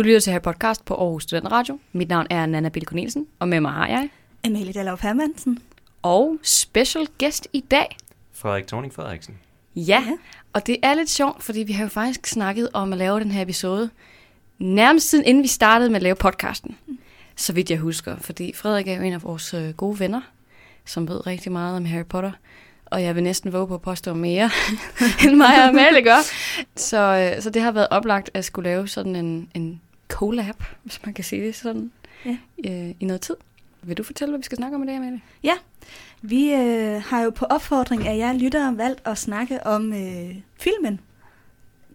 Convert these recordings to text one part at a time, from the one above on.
Du lytter til her podcast på Aarhus Student Radio. Mit navn er Nana Bille Cornelsen, og med mig har jeg. Amalie Dallov Hermansen. Og special guest i dag. Frederik Thorning Frederiksen. Ja, og det er lidt sjovt, fordi vi har jo faktisk snakket om at lave den her episode nærmest siden inden vi startede med at lave podcasten. Så vidt jeg husker, fordi Frederik er jo en af vores øh, gode venner, som ved rigtig meget om Harry Potter. Og jeg vil næsten våge på at påstå mere, end mig og Amalie gør. Så, øh, så det har været oplagt at skulle lave sådan en, en collab, hvis man kan sige det sådan, ja. øh, i noget tid. Vil du fortælle, hvad vi skal snakke om i dag, Amalie? Ja, vi øh, har jo på opfordring af jer lyttere valgt at snakke om øh, filmen.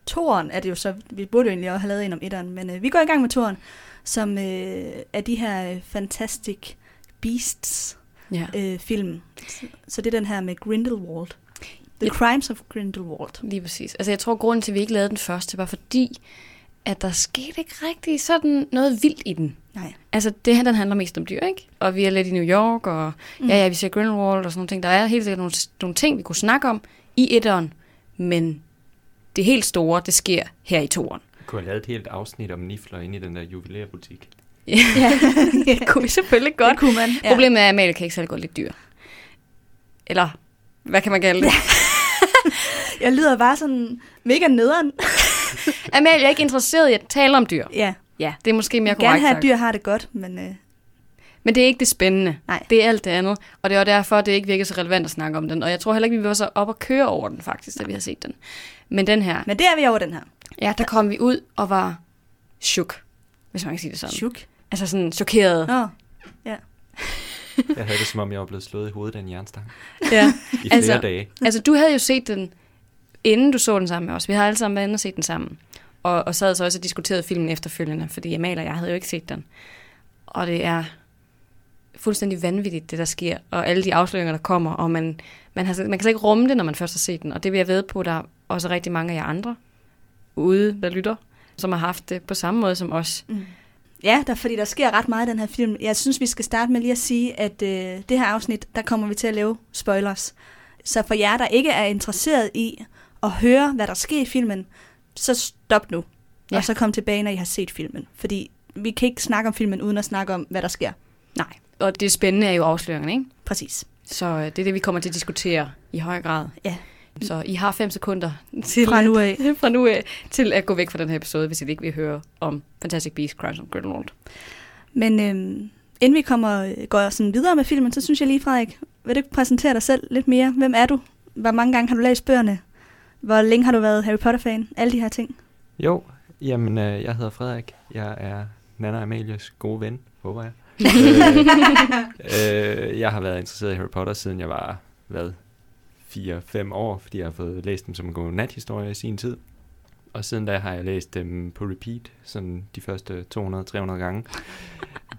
Toren er det jo så, vi burde jo egentlig også have lavet en om etteren, men øh, vi går i gang med toren, som øh, er de her øh, Fantastic Beasts ja. øh, film. Så, det er den her med Grindelwald. The Crimes of Grindelwald. Lige præcis. Altså jeg tror, grunden til, at vi ikke lavede den første, var fordi, at der skete ikke rigtig sådan noget vildt i den. Nej. Altså, det her, den handler mest om dyr, ikke? Og vi er lidt i New York, og mm. ja, ja, vi ser Grindelwald og sådan nogle ting. Der er helt sikkert nogle, nogle ting, vi kunne snakke om i etteren, men det helt store, det sker her i toeren. Vi kunne have lavet et helt afsnit om nifler inde i den der juvelærbutik. ja, det kunne vi selvfølgelig godt. Det kunne man, ja. Problemet er, at Amalie kan ikke særlig godt lidt dyr. Eller, hvad kan man kalde det? jeg lyder bare sådan mega nederen. Amalie er ikke interesseret i at tale om dyr. Ja. Ja, det er måske mere korrekt Gerne have, at dyr har det godt, men... Øh... Men det er ikke det spændende. Nej. Det er alt det andet. Og det er derfor, det ikke virker så relevant at snakke om den. Og jeg tror heller ikke, vi var så op og køre over den, faktisk, da vi har set den. Men den her... Men det er vi over den her. Ja, der kom vi ud og var chok, hvis man kan sige det sådan. Chok? Altså sådan chokeret. Åh, oh. ja. jeg havde det, som om jeg var blevet slået i hovedet af en jernstang. Ja. I flere altså, dage. Altså, du havde jo set den, inden du så den sammen med os. Vi havde alle sammen været inde og set den sammen. Og, og sad så også og diskuterede filmen efterfølgende, fordi Amal og jeg havde jo ikke set den. Og det er fuldstændig vanvittigt, det der sker, og alle de afsløringer, der kommer, og man, man, har, man kan slet ikke rumme det, når man først har set den. Og det vil jeg ved på, der er også rigtig mange af jer andre ude, der lytter, som har haft det på samme måde som os. Mm. Ja, der, fordi der sker ret meget i den her film. Jeg synes, vi skal starte med lige at sige, at øh, det her afsnit, der kommer vi til at lave spoilers. Så for jer, der ikke er interesseret i at høre, hvad der sker i filmen, så stop nu. Ja. Og så kom tilbage, når I har set filmen. Fordi vi kan ikke snakke om filmen, uden at snakke om, hvad der sker. Nej, og det spændende er jo afsløringen, ikke? Præcis. Så øh, det er det, vi kommer til at diskutere i høj grad. Ja. Så I har fem sekunder til, fra nu af. fra nu af til at gå væk fra den her episode, hvis I ikke vil høre om Fantastic Beasts, Crimes of Grindelwald. Men øhm, inden vi kommer, går sådan videre med filmen, så synes jeg lige, Frederik, vil du ikke præsentere dig selv lidt mere? Hvem er du? Hvor mange gange har du læst bøgerne? Hvor længe har du været Harry Potter-fan? Alle de her ting. Jo, jamen øh, jeg hedder Frederik. Jeg er Nana Amalias gode ven, håber jeg. øh, øh, jeg har været interesseret i Harry Potter, siden jeg var, hvad, 4-5 år, fordi jeg har fået læst dem som en god nathistorie i sin tid. Og siden da har jeg læst dem på repeat, sådan de første 200-300 gange.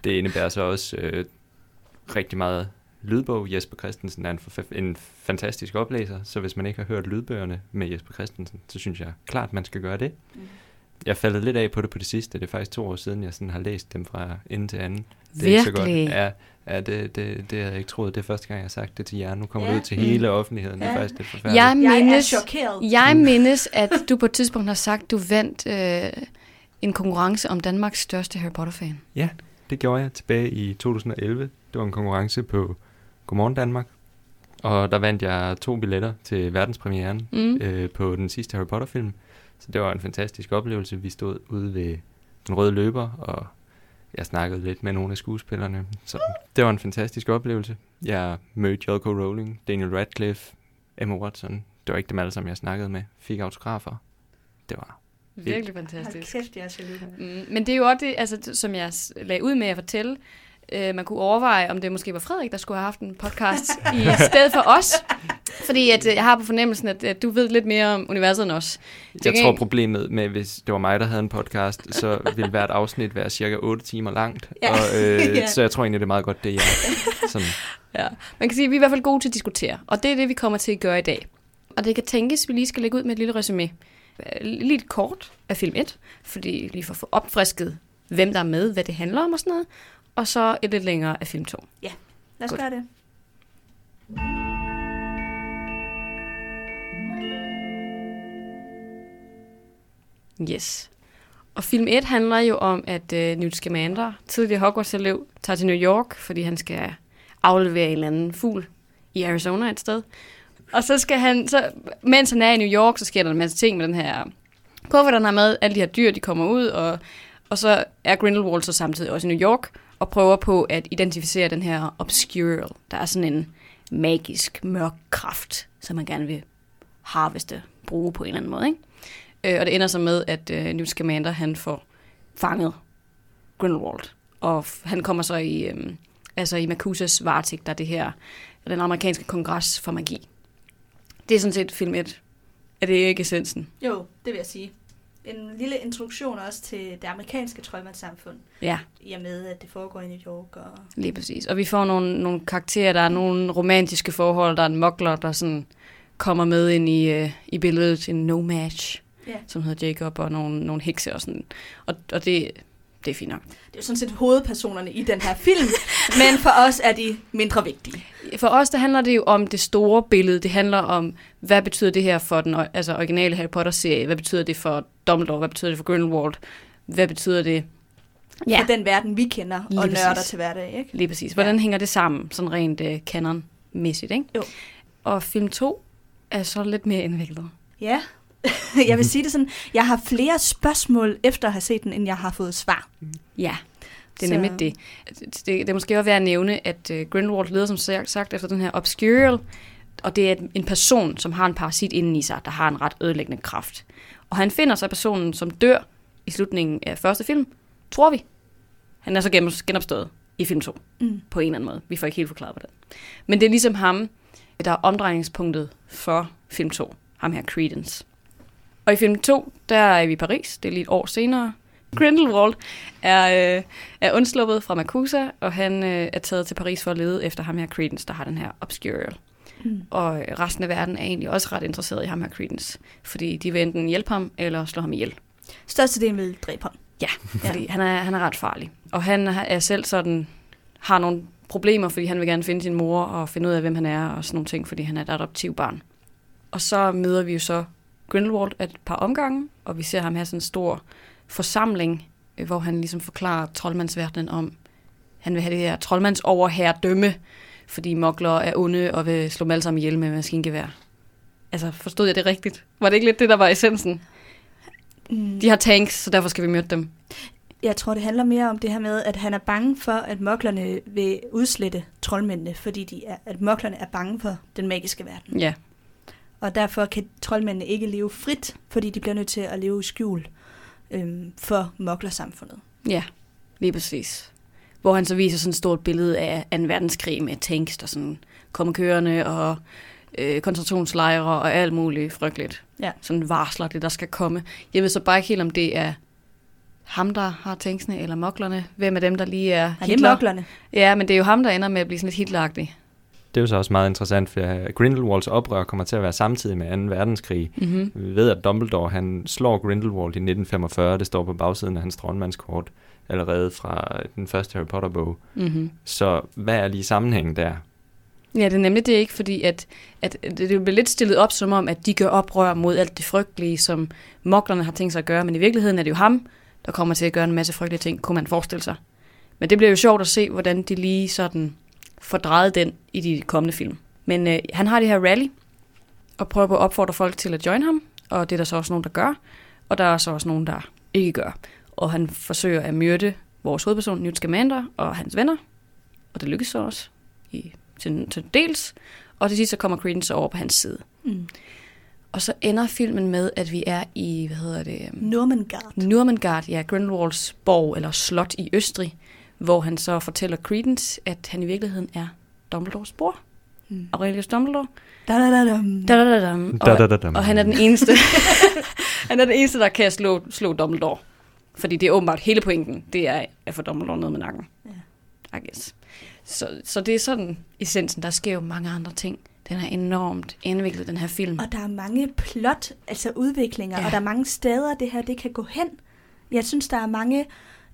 Det indebærer så også øh, rigtig meget lydbog. Jesper Christensen er en, en fantastisk oplæser, så hvis man ikke har hørt lydbøgerne med Jesper Christensen, så synes jeg klart, man skal gøre det. Mm. Jeg faldet lidt af på det på det sidste. Det er faktisk to år siden, jeg sådan har læst dem fra ende til anden. Det er Virkelig? ikke så godt. Ja, ja det, det, det havde jeg ikke troet. Det er første gang, jeg har sagt det til jer. Nu kommer ja. det ud til mm. hele offentligheden. Ja. Det er faktisk det forfærdeligt. Jeg, mindes, jeg er chokeret. Jeg mindes, at du på et tidspunkt har sagt, du vandt øh, en konkurrence om Danmarks største Harry Potter-fan. Ja, det gjorde jeg tilbage i 2011. Det var en konkurrence på Godmorgen Danmark. Og der vandt jeg to billetter til verdenspremieren mm. øh, på den sidste Harry Potter-film. Så det var en fantastisk oplevelse. Vi stod ude ved den røde løber, og jeg snakkede lidt med nogle af skuespillerne. Så det var en fantastisk oplevelse. Jeg mødte J.K. Rowling, Daniel Radcliffe, Emma Watson. Det var ikke dem alle sammen, jeg snakkede med. Fik autografer. Det var Virkelig fantastisk. Hold kæft, jeg er mm, Men det er jo også det, altså, som jeg lagde ud med at fortælle, øh, man kunne overveje, om det måske var Frederik, der skulle have haft en podcast i stedet for os. Fordi at, øh, jeg har på fornemmelsen, at, at du ved lidt mere om universet end os. Jeg tror problemet med, hvis det var mig, der havde en podcast, så ville hvert afsnit være cirka 8 timer langt. Ja. Og, øh, ja. Så jeg tror egentlig, det er meget godt, det er Sådan. Ja. Man kan sige, at vi er i hvert fald gode til at diskutere. Og det er det, vi kommer til at gøre i dag. Og det kan tænkes, at vi lige skal lægge ud med et lille resume. Lidt kort af film 1, fordi lige for at få opfrisket, hvem der er med, hvad det handler om og sådan noget og så et lidt længere af film 2. Ja, lad os Godt. gøre det. Yes. Og film 1 handler jo om, at øh, Newt Scamander, tidligere Hogwarts-elev, tager til New York, fordi han skal aflevere en eller anden fugl i Arizona et sted. Og så skal han, så, mens han er i New York, så sker der en masse ting med den her kuffert, han har med. Alle de her dyr, de kommer ud, og, og så er Grindelwald så samtidig også i New York, og prøver på at identificere den her obscure. Der er sådan en magisk, mørk kraft, som man gerne vil harveste, bruge på en eller anden måde. Ikke? Øh, og det ender så med, at øh, Newt Scamander, han får fanget Grindelwald. Og f- han kommer så i, øh, altså i Makusas varetægt, der er det her, den amerikanske kongres for magi. Det er sådan set film 1. Er det ikke essensen? Jo, det vil jeg sige. En lille introduktion også til det amerikanske troldmandssamfund, Ja, i og med, at det foregår i New York. Og... lige præcis. Og vi får nogle, nogle karakterer, der er nogle romantiske forhold, der er en mokler, der sådan kommer med ind i, øh, i billedet, en no match, Ja. som hedder Jacob, og nogle, nogle hekse og sådan. Og, og det, det er fint nok. Det er jo sådan set hovedpersonerne i den her film, men for os er de mindre vigtige. For os, der handler det jo om det store billede. Det handler om, hvad betyder det her for den altså originale Harry Potter-serie? Hvad betyder det for Dumbledore? Hvad betyder det for Grindelwald? Hvad betyder det... Ja. For den verden, vi kender Lige og nørder præcis. til hverdag, ikke? Lige præcis. Hvordan ja. hænger det sammen, sådan rent uh, canon-mæssigt, ikke? Jo. Og film 2 er så lidt mere indviklet. Ja, jeg vil sige det sådan, jeg har flere spørgsmål efter at have set den, end jeg har fået svar. Ja, det er Så- nemlig det. det. Det er måske også værd at nævne, at uh, Grindelwald leder som sagt efter den her obscure, og det er en person, som har en parasit inden i sig, der har en ret ødelæggende kraft. Og han finder så personen, som dør i slutningen af første film, tror vi. Han er så gen- genopstået i film 2, Mm. på en eller anden måde. Vi får ikke helt forklaret, hvordan. Men det er ligesom ham, der er omdrejningspunktet for film 2. Ham her, Credence. Og i film 2, der er vi i Paris. Det er lige et år senere. Grindelwald er, øh, er undsluppet fra Makusa, og han øh, er taget til Paris for at lede efter ham her Credence, der har den her Obscure. Mm. Og resten af verden er egentlig også ret interesseret i ham her Credence, fordi de vil enten hjælpe ham eller slå ham ihjel. Størstedelen vil dræbe ham. Ja, fordi ja. Han, er, han er ret farlig. Og han er selv sådan, har nogle problemer, fordi han vil gerne finde sin mor og finde ud af, hvem han er og sådan nogle ting, fordi han er et adoptiv barn. Og så møder vi jo så Grindelwald et par omgange, og vi ser ham have sådan en stor forsamling, øh, hvor han ligesom forklarer troldmandsverdenen om, han vil have det her troldmandsoverherredømme, fordi mokler er onde og vil slå dem alle sammen ihjel med maskingevær. Altså, forstod jeg det rigtigt? Var det ikke lidt det, der var essensen? Mm. De har tanks, så derfor skal vi møde dem. Jeg tror, det handler mere om det her med, at han er bange for, at moklerne vil udslette troldmændene, fordi de er, at moklerne er bange for den magiske verden. Ja, Og derfor kan troldmændene ikke leve frit, fordi de bliver nødt til at leve i skjul øhm, for moklersamfundet. Ja, lige præcis. Hvor han så viser sådan et stort billede af 2. verdenskrig med tanks, der sådan kommer kørende, og øh, koncentrationslejre og alt muligt frygteligt. Ja. Sådan varsler det, der skal komme. Jeg ved så bare ikke helt, om det er ham, der har tanksene, eller moklerne. Hvem af dem, der lige er det er Hitler? moklerne. Ja, men det er jo ham, der ender med at blive sådan lidt Hitleragtig. Det er jo så også meget interessant, for Grindelwalds oprør kommer til at være samtidig med 2. verdenskrig. Mm-hmm. Vi ved, at Dumbledore han slår Grindelwald i 1945. Det står på bagsiden af hans troldmandskort allerede fra den første Harry Potter-bog. Mm-hmm. Så hvad er lige sammenhængen der? Ja, det er nemlig det ikke, fordi at, at det bliver lidt stillet op som om, at de gør oprør mod alt det frygtelige, som moklerne har tænkt sig at gøre, men i virkeligheden er det jo ham, der kommer til at gøre en masse frygtelige ting, kunne man forestille sig. Men det bliver jo sjovt at se, hvordan de lige sådan får drejet den i de kommende film. Men øh, han har det her rally, og prøver på at opfordre folk til at join ham, og det er der så også nogen, der gør, og der er så også nogen, der ikke gør. Og han forsøger at myrde vores hovedperson, Newt Scamander, og hans venner, og det lykkes så også i til, til dels, og til sidst så kommer Credence over på hans side. Mm. Og så ender filmen med, at vi er i, hvad hedder det, um, Normangard. Nurmengard, ja, Grindelwalds borg eller slot i Østrig, hvor han så fortæller Credence, at han i virkeligheden er Dumbledores bror, Mm. Aurelius Dumbledore. Da, da, da. Da, da, da. Da, Og, da, da, da. og han er den eneste, han er den eneste, der kan slå, slå Dumbledore. Fordi det er åbenbart hele pointen, det er at få Dumbledore ned med nakken. Ja. I guess. Så, så det er sådan essensen. Der sker jo mange andre ting. Den er enormt indviklet, den her film. Og der er mange plot, altså udviklinger, Ja. ja. og der er mange steder, det her det kan gå hen. Jeg synes, der er mange...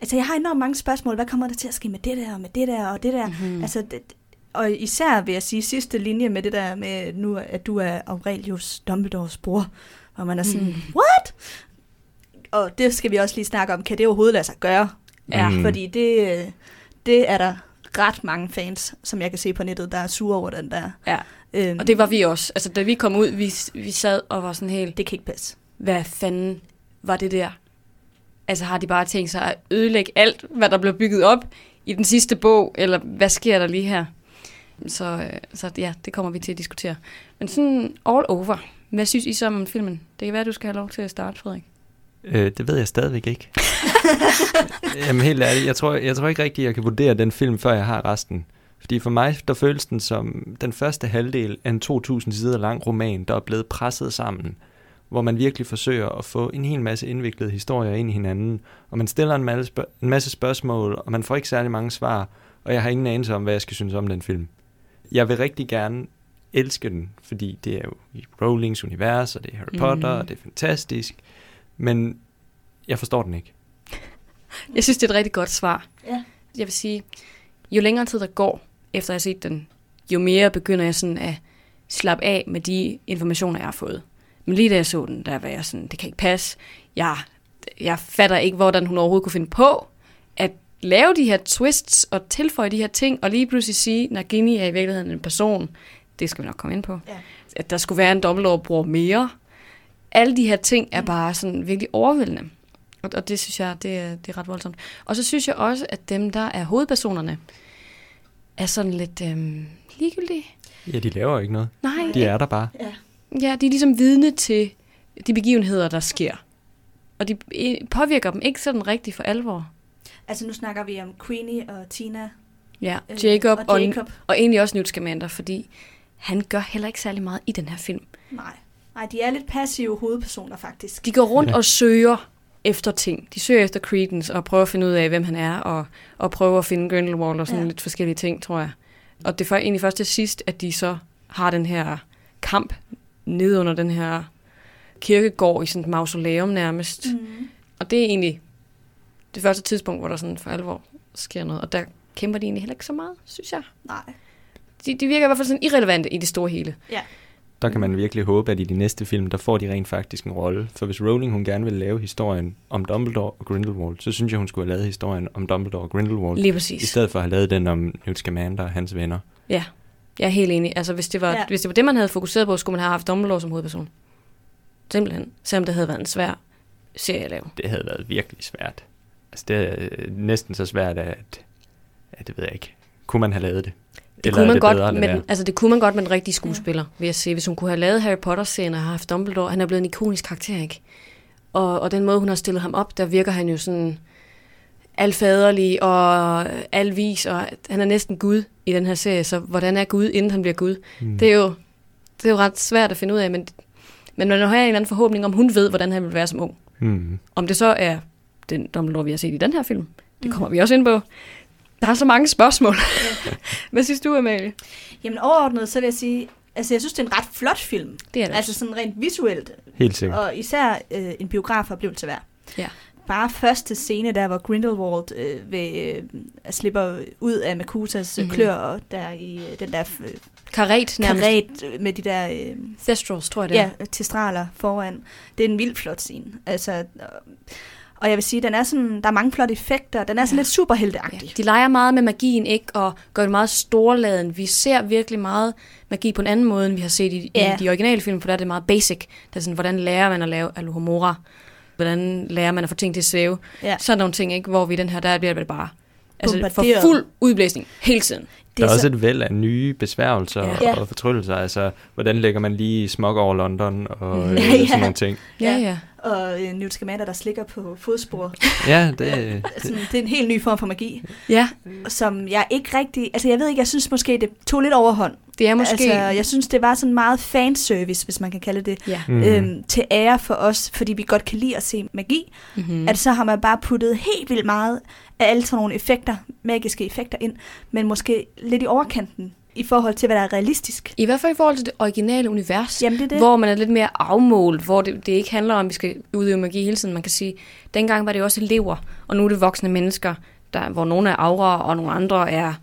Altså, jeg har enormt mange spørgsmål. Hvad kommer der til at ske med det der, og med det der, og det der? Mhm. Mm. Altså, det, og især vil jeg sige sidste linje med det der med nu, at du er Aurelius Dumbledores bror. Hvor man er sådan, Mm. what? Og det skal vi også lige snakke om. Kan det overhovedet lade sig gøre? Ja. Mm. Fordi det, det er der ret mange fans, som jeg kan se på nettet, der er sure over den der. Ja. Øhm, Og det var vi også. Altså, da vi kom ud, vi, vi sad og var sådan helt, det kan ikke passe. hvad fanden var det der? Altså, har de bare tænkt sig at ødelægge alt, hvad der blev bygget op i den sidste bog, eller hvad sker der lige her? Så, øh, så ja, det kommer vi til at diskutere. Men sådan all over, hvad synes I så om filmen? Det kan være, du skal have lov til at starte, Frederik. Øh, det ved jeg stadigvæk ikke. Jamen helt ærligt, jeg tror, jeg tror ikke rigtigt, jeg kan vurdere den film, før jeg har resten. Fordi for mig, der føles den som den første halvdel af en 2.000 sider lang roman, der er blevet presset sammen. Hvor man virkelig forsøger at få en hel masse indviklede historier ind i hinanden. Og man stiller en masse, spørg- en masse spørgsmål, og man får ikke særlig mange svar. Og jeg har ingen anelse om, hvad jeg skal synes om den film. Jeg vil rigtig gerne elske den, fordi det er jo i Rowlings univers, og det er Harry Potter, Mhm. og det er fantastisk. Men jeg forstår den ikke. Jeg synes, det er et rigtig godt svar. Ja. Jeg vil sige, jo længere tid der går, efter jeg har set den, jo mere begynder jeg sådan at slappe af med de informationer, jeg har fået. Men lige da jeg så den, der var jeg sådan, det kan ikke passe. Jeg, jeg fatter ikke, hvordan hun overhovedet kunne finde på at lave de her twists og tilføje de her ting, og lige pludselig sige, når Ginny er i virkeligheden en person, det skal vi nok komme ind på, Ja. at der skulle være en Dumbledore-bror mere. Alle de her ting er bare sådan virkelig overvældende. Og, og det synes jeg, det er, det er ret voldsomt. Og så synes jeg også, at dem, der er hovedpersonerne, er sådan lidt øhm, ligegyldige. Ja, de laver jo ikke noget. Nej, De er der bare. Ja. Ja, de er ligesom vidne til de begivenheder, der sker. Og de påvirker dem ikke sådan rigtigt for alvor. Altså nu snakker vi om Queenie og Tina. Ja, øh, Jacob, og og, Jacob. og egentlig også Newt Scamander, fordi han gør heller ikke særlig meget i den her film. Nej. Nej, de er lidt passive hovedpersoner faktisk. De går rundt Ja. og søger efter ting. De søger efter Credence og prøver at finde ud af, hvem han er, og, og prøver at finde Grindelwald og sådan Ja. ja. lidt forskellige ting, tror jeg. Og det er for- egentlig først til sidst, at de så har den her kamp nede under den her kirkegård i sådan et mausoleum nærmest. Mm. Og det er egentlig det første tidspunkt, hvor der sådan for alvor sker noget. Og der kæmper de egentlig heller ikke så meget, synes jeg. Nej. De, de virker i hvert fald sådan irrelevante i det store hele. Der kan man virkelig håbe, at i de næste film, der får de rent faktisk en rolle. For hvis Rowling hun gerne vil lave historien om Dumbledore og Grindelwald, så synes jeg, hun skulle have lavet historien om Dumbledore og Grindelwald. Lige I præcis. stedet for at have lavet den om Newt Scamander og hans venner. Ja, jeg er helt enig. Altså, hvis det, var, Ja. ja. hvis det var det, man havde fokuseret på, skulle man have haft Dumbledore som hovedperson. Simpelthen. Selvom det havde været en svær serie at lave. Det havde været virkelig svært. Altså det er øh, næsten så svært, at, at det ved jeg ikke. Kunne man have lavet det? Det kunne, man det godt bedre med den, altså, det kunne man godt med den rigtige skuespiller, vil jeg sige. Hvis hun kunne have lavet Harry Potter-serien og have haft Dumbledore, han er blevet en ikonisk karakter, ikke? Og, og den måde, hun har stillet ham op, der virker han jo sådan alfaderlig og alvis, og han er næsten Gud i den her serie, så hvordan er Gud, inden han bliver Gud? Mm. Det er jo, det er jo ret svært at finde ud af, men, men man har en eller anden forhåbning om, hun ved, hvordan han vil være som ung. Mm. Om det så er den Dumbledore, vi har set i den her film, det kommer vi også ind på. Der er så mange spørgsmål. Hvad synes du, Amalie? Jamen overordnet, så vil jeg sige, altså jeg synes, det er en ret flot film. Det er det Altså sådan rent visuelt, Helt sikkert. og især øh, en biografoplevelse værd. Ja. Bare første scene, der hvor Grindelwald øh, ved, øh, slipper ud af Makutas mm-hmm. Mhm. klør, og der i øh, den der øh, Karet nærmest. karet øh, med de der øh, Thestrals, tror jeg det er. ja, testraler foran. Det er en vild flot scene. Altså, øh, og jeg vil sige, den er sådan, der er mange flotte effekter. Den er sådan Ja. lidt superhelteagtig. Ja, de leger meget med magien, ikke? Og gør det meget storladen. Vi ser virkelig meget magi på en anden måde, end vi har set i, Ja. i de originale film, for der er det meget basic. Det er sådan, hvordan lærer man at lave alohomora? Hvordan lærer man at få ting til at svæve? Ja. Sådan nogle ting, ikke? Hvor vi den her, der bliver det bare altså, for fuld udblæsning hele tiden. Der er så- også et væld af nye besværgelser Ja. og fortryllelser. Altså, hvordan lægger man lige smog over London og Mhm. øh, Ja, ja. sådan nogle ting. Ja, Ja. ja. og øh, Newt Scamander, der slikker på fodspor. Ja, det, Sådan, det er en helt ny form for magi, Ja, som jeg ikke rigtig... Altså, jeg ved ikke, jeg synes måske, det tog lidt overhånd. Det er måske... Altså, jeg synes, det var sådan meget fanservice, hvis man kan kalde det, Ja. mm. øhm, til ære for os, fordi vi godt kan lide at se magi. Mm-hmm. Mm. At så har man bare puttet helt vildt meget af alle sådan nogle effekter, magiske effekter ind, men måske lidt i overkanten i forhold til, hvad der er realistisk. I hvert fald i forhold til det originale univers. Jamen, det det. hvor man er lidt mere afmålt, hvor det, det ikke handler om, at vi skal udøve magi hele tiden. Man kan sige, dengang var det jo også elever, og nu er det voksne mennesker, der, hvor nogle er aura, og nogle andre er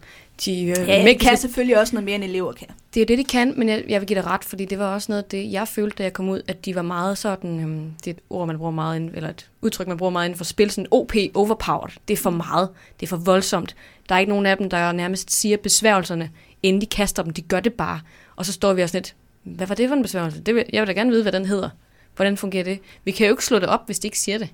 de øh, Ja, mægtigste kan selvfølgelig også noget mere, end elever kan. Det er det, de kan, men jeg, jeg vil give dig ret, fordi det var også noget af det, jeg følte, da jeg kom ud, at de var meget sådan, øhm, det er et ord, man bruger meget, inden, eller et udtryk, man bruger meget inden for spil, sådan OP, overpowered. Det er for meget, det er for voldsomt. Der er ikke nogen af dem, der nærmest siger besværgelserne, inden de kaster dem, de gør det bare. Og så står vi også lidt, hvad var det for en besværgelse? Det vil, jeg vil da gerne vide, hvad den hedder. Hvordan fungerer det? Vi kan jo ikke slå det op, hvis de ikke siger det.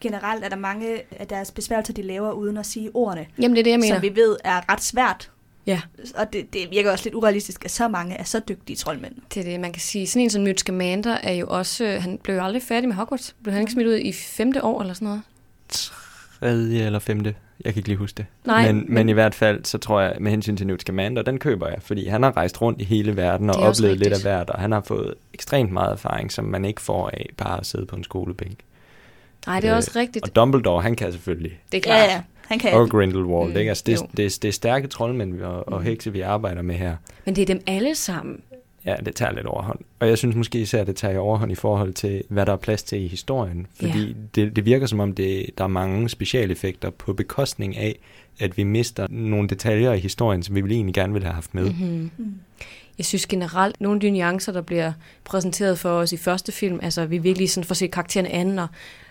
Generelt er der mange af deres besværgelser, de laver uden at sige ordene, Jamen, det er det, jeg mener. som vi ved er ret svært. Ja. Og det, det virker også lidt urealistisk, at så mange er så dygtige troldmænd. Det er det, man kan sige. Sådan en som Newt Scamander er jo også, han blev jo aldrig færdig med Hogwarts. Blev han ikke smidt ud i femte år eller sådan noget? Tredje eller femte. Jeg kan ikke lige huske det. Nej, men, men, men i hvert fald, så tror jeg, med hensyn til Newt Scamander, den køber jeg, fordi han har rejst rundt i hele verden og oplevet lidt af hvert, og han har fået ekstremt meget erfaring, som man ikke får af bare at sidde på en skolebænk. Nej, det er Øh, også rigtigt. Og Dumbledore, han kan selvfølgelig. Det er klart. Ja, ja. Han kan Og. Grindelwald, Mm, mm, ikke? Altså, det, jo. det, det er stærke troldmænd og, og Mm. hekse, vi arbejder med her. Men det er dem alle sammen. Ja, det tager lidt overhånd. Og jeg synes måske især, at det tager overhånd i forhold til, hvad der er plads til i historien. Fordi Ja. det, det virker som om, det, der er mange specialeffekter på bekostning af, at vi mister nogle detaljer i historien, som vi ville egentlig gerne ville have haft med. Mm-hmm. Mm-hmm. Mm. Jeg synes generelt, nogle af de nuancer, der bliver præsenteret for os i første film, altså vi virkelig sådan får set karakteren anden, og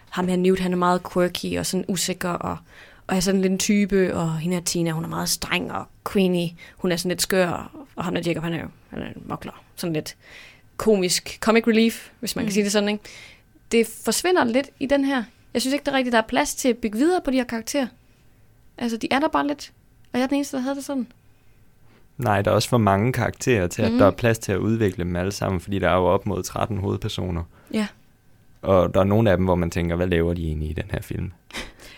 ham her Newt, han er meget quirky og sådan usikker, og, og er sådan lidt en type, og hende her Tina, hun er meget streng, og Queenie, hun er sådan lidt skør, og ham der Jacob, han er jo han er en mokler, sådan lidt komisk comic relief, hvis man mm. Mm. kan sige det sådan, ikke? Det forsvinder lidt i den her. Jeg synes ikke, det er rigtigt, der er plads til at bygge videre på de her karakterer. Altså, de er der bare lidt. Og jeg er den eneste, der havde det sådan. Nej, der er også for mange karakterer til, at Mhm. der er plads til at udvikle dem alle sammen, fordi der er jo op mod 13 hovedpersoner. Ja. Og der er nogle af dem, hvor man tænker, hvad laver de egentlig i den her film?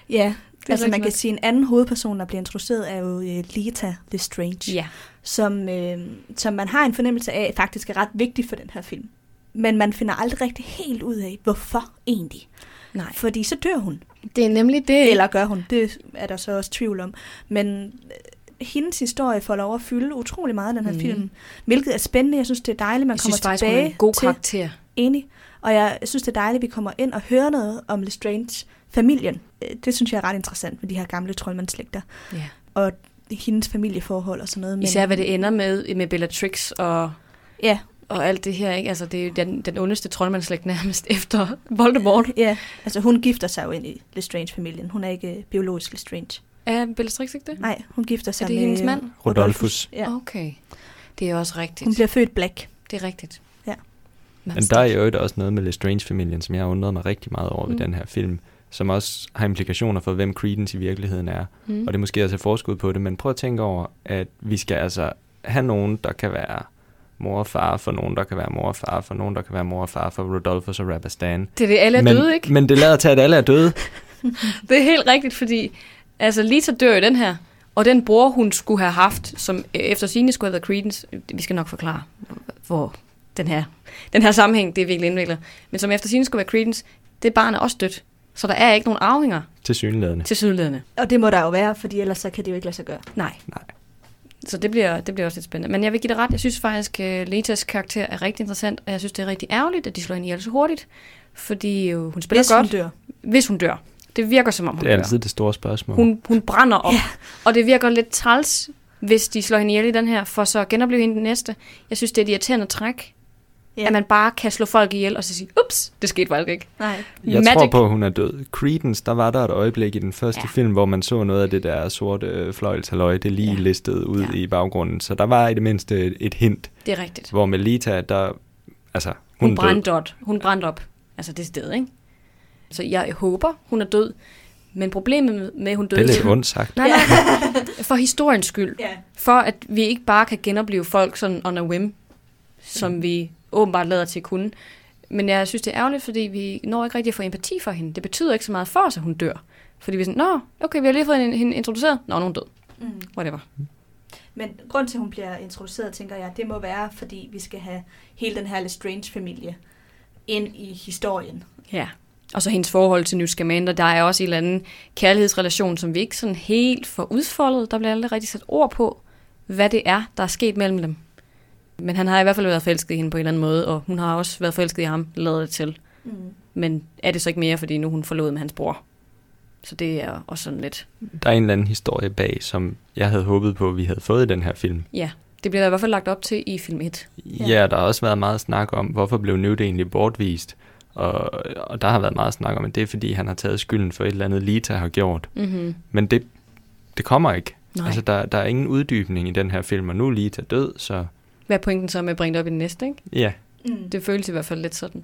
Ja, altså man kan nok. sige, en anden hovedperson, der bliver introduceret, er jo øh, Lita Lestrange. Ja. som, øh, som man har en fornemmelse af, faktisk er ret vigtig for den her film. Men man finder aldrig rigtig helt ud af, hvorfor egentlig. Nej. Fordi så dør hun. Det er nemlig det. Eller gør hun. Det er der så også tvivl om. Men øh, hendes historie får lov at fylde utrolig meget i den her mm. film. Hvilket er spændende. Jeg synes, det er dejligt, man jeg kommer synes faktisk, hun tilbage er en god til karakter. enig. Og jeg synes, det er dejligt, at vi kommer ind og hører noget om Lestrange familien. Øh, Det synes jeg er ret interessant med de her gamle troldmandsslægter. Ja. Og hendes familieforhold og sådan noget. Især hvad det ender med, med Bellatrix og, Ja, og alt det her. Ikke? Altså, det er jo den, den ondeste troldmandsslægt nærmest efter Voldemort. Ja, altså hun gifter sig jo ind i Lestrange-familien. Hun er ikke øh, biologisk Lestrange. Er Bellatrix ikke det? Nej, hun gifter sig Er det med... hendes mand? Rodolphus. Ja, Okay. Det er også rigtigt. hun bliver født black. Det er rigtigt. Ja. Men, Men der er jo også noget med Lestrange-familien, som jeg har undret mig rigtig meget over. Mm. ved den her film, som også har implikationer for, hvem Credence i virkeligheden er. mm. Og det er måske et forskud på det, men prøv at tænke over, at vi skal altså have nogen, der kan være mor og far for nogen, der kan være mor og far for nogen, der kan være mor og far for Rodolphus og Rabastan. Det er det, alle er men, døde, ikke? Men det lader til, at alle er døde. Det er helt rigtigt, fordi altså, Lita dør i den her, og den bror, hun skulle have haft, som øh, efter sine skulle have været Credence, øh, vi skal nok forklare, hvor den her, den her sammenhæng, det er virkelig indviklet, men som efter sine skulle være Credence, det barn er også dødt. Så der er ikke nogen arvinger til synlædende. til sydledende. Og det må der jo være, fordi ellers så kan det jo ikke lade sig gøre. Nej. Nej. Så det bliver, det bliver også lidt spændende. Men jeg vil give dig ret. Jeg synes faktisk, at Letas karakter er rigtig interessant, og jeg synes, det er rigtig ærgerligt, at de slår hende ihjel så hurtigt. Fordi øh, hun spiller Hvis godt, hun dør. hvis hun dør. Det virker som om, hun Det er dør. altid det store spørgsmål. Hun, hun brænder op. Yeah. Og det virker lidt træls, hvis de slår hende ihjel i den her, for så at genopleve hende den næste. Jeg synes, det er et irriterende træk, Ja. Yeah. at man bare kan slå folk ihjel, og så sige, ups, det skete faktisk ikke. Nej. Jeg Magic. tror på, at hun er død. Credence, der var der et øjeblik i den første Ja. film, hvor man så noget af det der sorte øh, det lige Ja. listede ud Ja. i baggrunden. Så der var i det mindste et, hint, Det er rigtigt. hvor Melita, der... Altså, hun, Hun, hun død. brændte op. Hun brændte op. Altså det sted, ikke? Så jeg håber, hun er død. Men problemet med, med at hun døde... Det er lidt ondt sagt. Nej, nej. For historiens skyld. Ja. For at vi ikke bare kan genopleve folk sådan on a whim, som vi åbenbart lader til at kunne. Men jeg synes, det er ærgerligt, fordi vi når ikke rigtig at få empati for hende. Det betyder ikke så meget for os, at hun dør. Fordi vi er sådan, nå, okay, vi har lige fået hende, hende introduceret. Nå, er hun død. Mm. Whatever. Men grund til, at hun bliver introduceret, tænker jeg, det må være, fordi vi skal have hele den her Lestrange-familie ind i historien. Ja. Og så hendes forhold til Newt Scamander, der er også en eller anden kærlighedsrelation, som vi ikke sådan helt får udfoldet. Der bliver aldrig rigtig sat ord på, hvad det er, der er sket mellem dem. Men han har i hvert fald været forelsket i hende på en eller anden måde, og hun har også været forelsket i ham, lavet det til. Mm. Men er det så ikke mere, fordi nu hun forlovet med hans bror? Så det er også sådan lidt, Der er en eller anden historie bag, som jeg havde håbet på, at vi havde fået i den her film. ja, det bliver der i hvert fald lagt op til i film 1. Ja, ja der har også været meget snak om, hvorfor blev Newt egentlig bortvist. Og, og der har været meget snak om, at det er fordi, han har taget skylden for et eller andet, Lita har gjort. Mm-hmm. Men det, det kommer ikke. Nej. Altså, der, der er ingen uddybning i den her film, og nu er Lita død, så Hvad er pointen så med at bringe det op i den næste, ikke? ja. Mm. Det føles i hvert fald lidt sådan.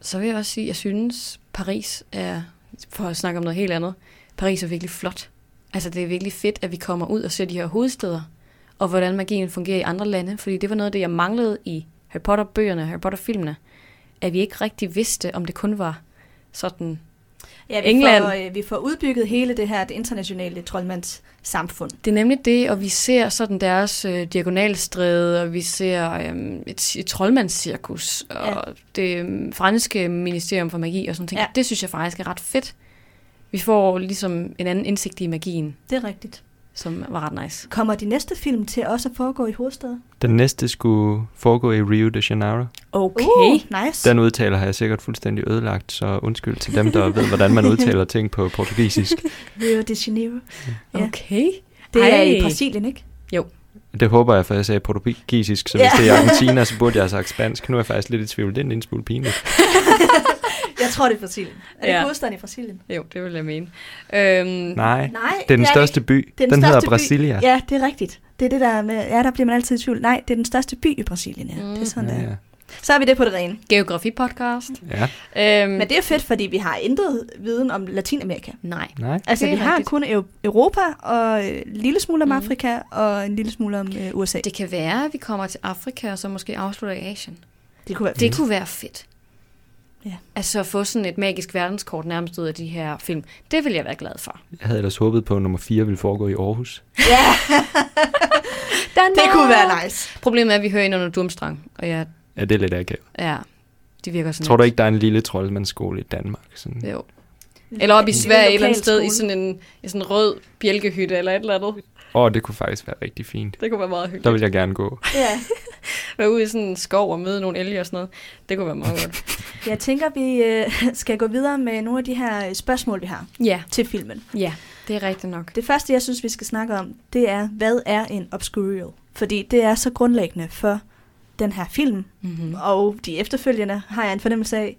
Så vil jeg også sige, at jeg synes, Paris er, for at snakke om noget helt andet, Paris er virkelig flot. Altså det er virkelig fedt, at vi kommer ud og ser de her hovedsteder, og hvordan magien fungerer i andre lande, fordi det var noget af det, jeg manglede i Harry Potter-bøgerne, Harry Potter-filmene, at vi ikke rigtig vidste, om det kun var sådan Ja, vi England. Får, øh, vi får udbygget hele det her det internationale troldmandssamfund. Det er nemlig det, og vi ser sådan deres øh, diagonalstræde, og vi ser øh, et, et troldmandscirkus, og Ja. det øh, franske ministerium for magi og sådan ting. Ja. Det synes jeg faktisk er ret fedt. Vi får ligesom en anden indsigt i magien, Det er rigtigt. Som var ret nice. Kommer de næste film til også at foregå i hovedstaden? Den næste skulle foregå i Rio de Janeiro. Okay. Uh, nice. Den udtaler har jeg sikkert fuldstændig ødelagt, så undskyld til dem, der ved, hvordan man udtaler ting på portugisisk. Rio de Janeiro. Ja. Okay. Det er Ej. i Brasilien, ikke? Det håber jeg, for jeg sagde portugisisk, så hvis Ja. det er Argentina, så burde jeg have sagt spansk. Nu er jeg faktisk lidt i tvivl. Det er en lille smule pinligt. Jeg tror, det er Brasilien. Er det Ja. hovedstaden i Brasilien? Jo, det vil jeg mene. Øhm, Nej, Nej, det er den største by. Det er den Den hedder største by. Brasilia. Ja, det er rigtigt. Det er det der med, ja, der bliver man altid i tvivl. Nej, det er den største by i Brasilien, ja. Mm. Det er sådan, ja, ja. Så har vi det på det rene. Geografi-podcast. ja. Øhm, Men det er fedt, fordi vi har intet viden om Latinamerika. Nej. Nej. Altså, Det vi har rigtigt. kun Eu- Europa og en lille smule om Mhm. Afrika og en lille smule om øh, USA. Det, kan være, at vi kommer til Afrika, og så måske afslutter i Asien. det kunne være Det kunne være fedt. Ja. Altså at få sådan et magisk verdenskort nærmest ud af de her film. Det vil jeg være glad for. Jeg havde ellers håbet på, at nummer 4 ville foregå i Aarhus. Ja, det kunne være nice. Problemet er, at vi hører ind under Durmstrang, og jeg, Ja, det er lidt akavet. ja, de virker sådan Tror du lidt- ikke, der er en lille troldmandsskole i Danmark? Sådan? Jo. Eller op i Sverige et eller andet sted i sådan en, i sådan en rød bjælkehytte eller et eller andet. Åh, oh, det kunne faktisk være rigtig fint. Det kunne være meget Der hyggeligt. vil jeg gerne gå. Ja. Være ude i sådan en skov og møde nogle elge og sådan noget. Det kunne være meget godt. Jeg tænker, vi øh, skal gå videre med nogle af de her øh, spørgsmål, vi har Ja, til filmen. ja, det er rigtigt nok. Det første, jeg synes, vi skal snakke om, det er, hvad er en obscurial? Fordi det er så grundlæggende for den her film, Mm-hmm. og de efterfølgende har jeg en fornemmelse af,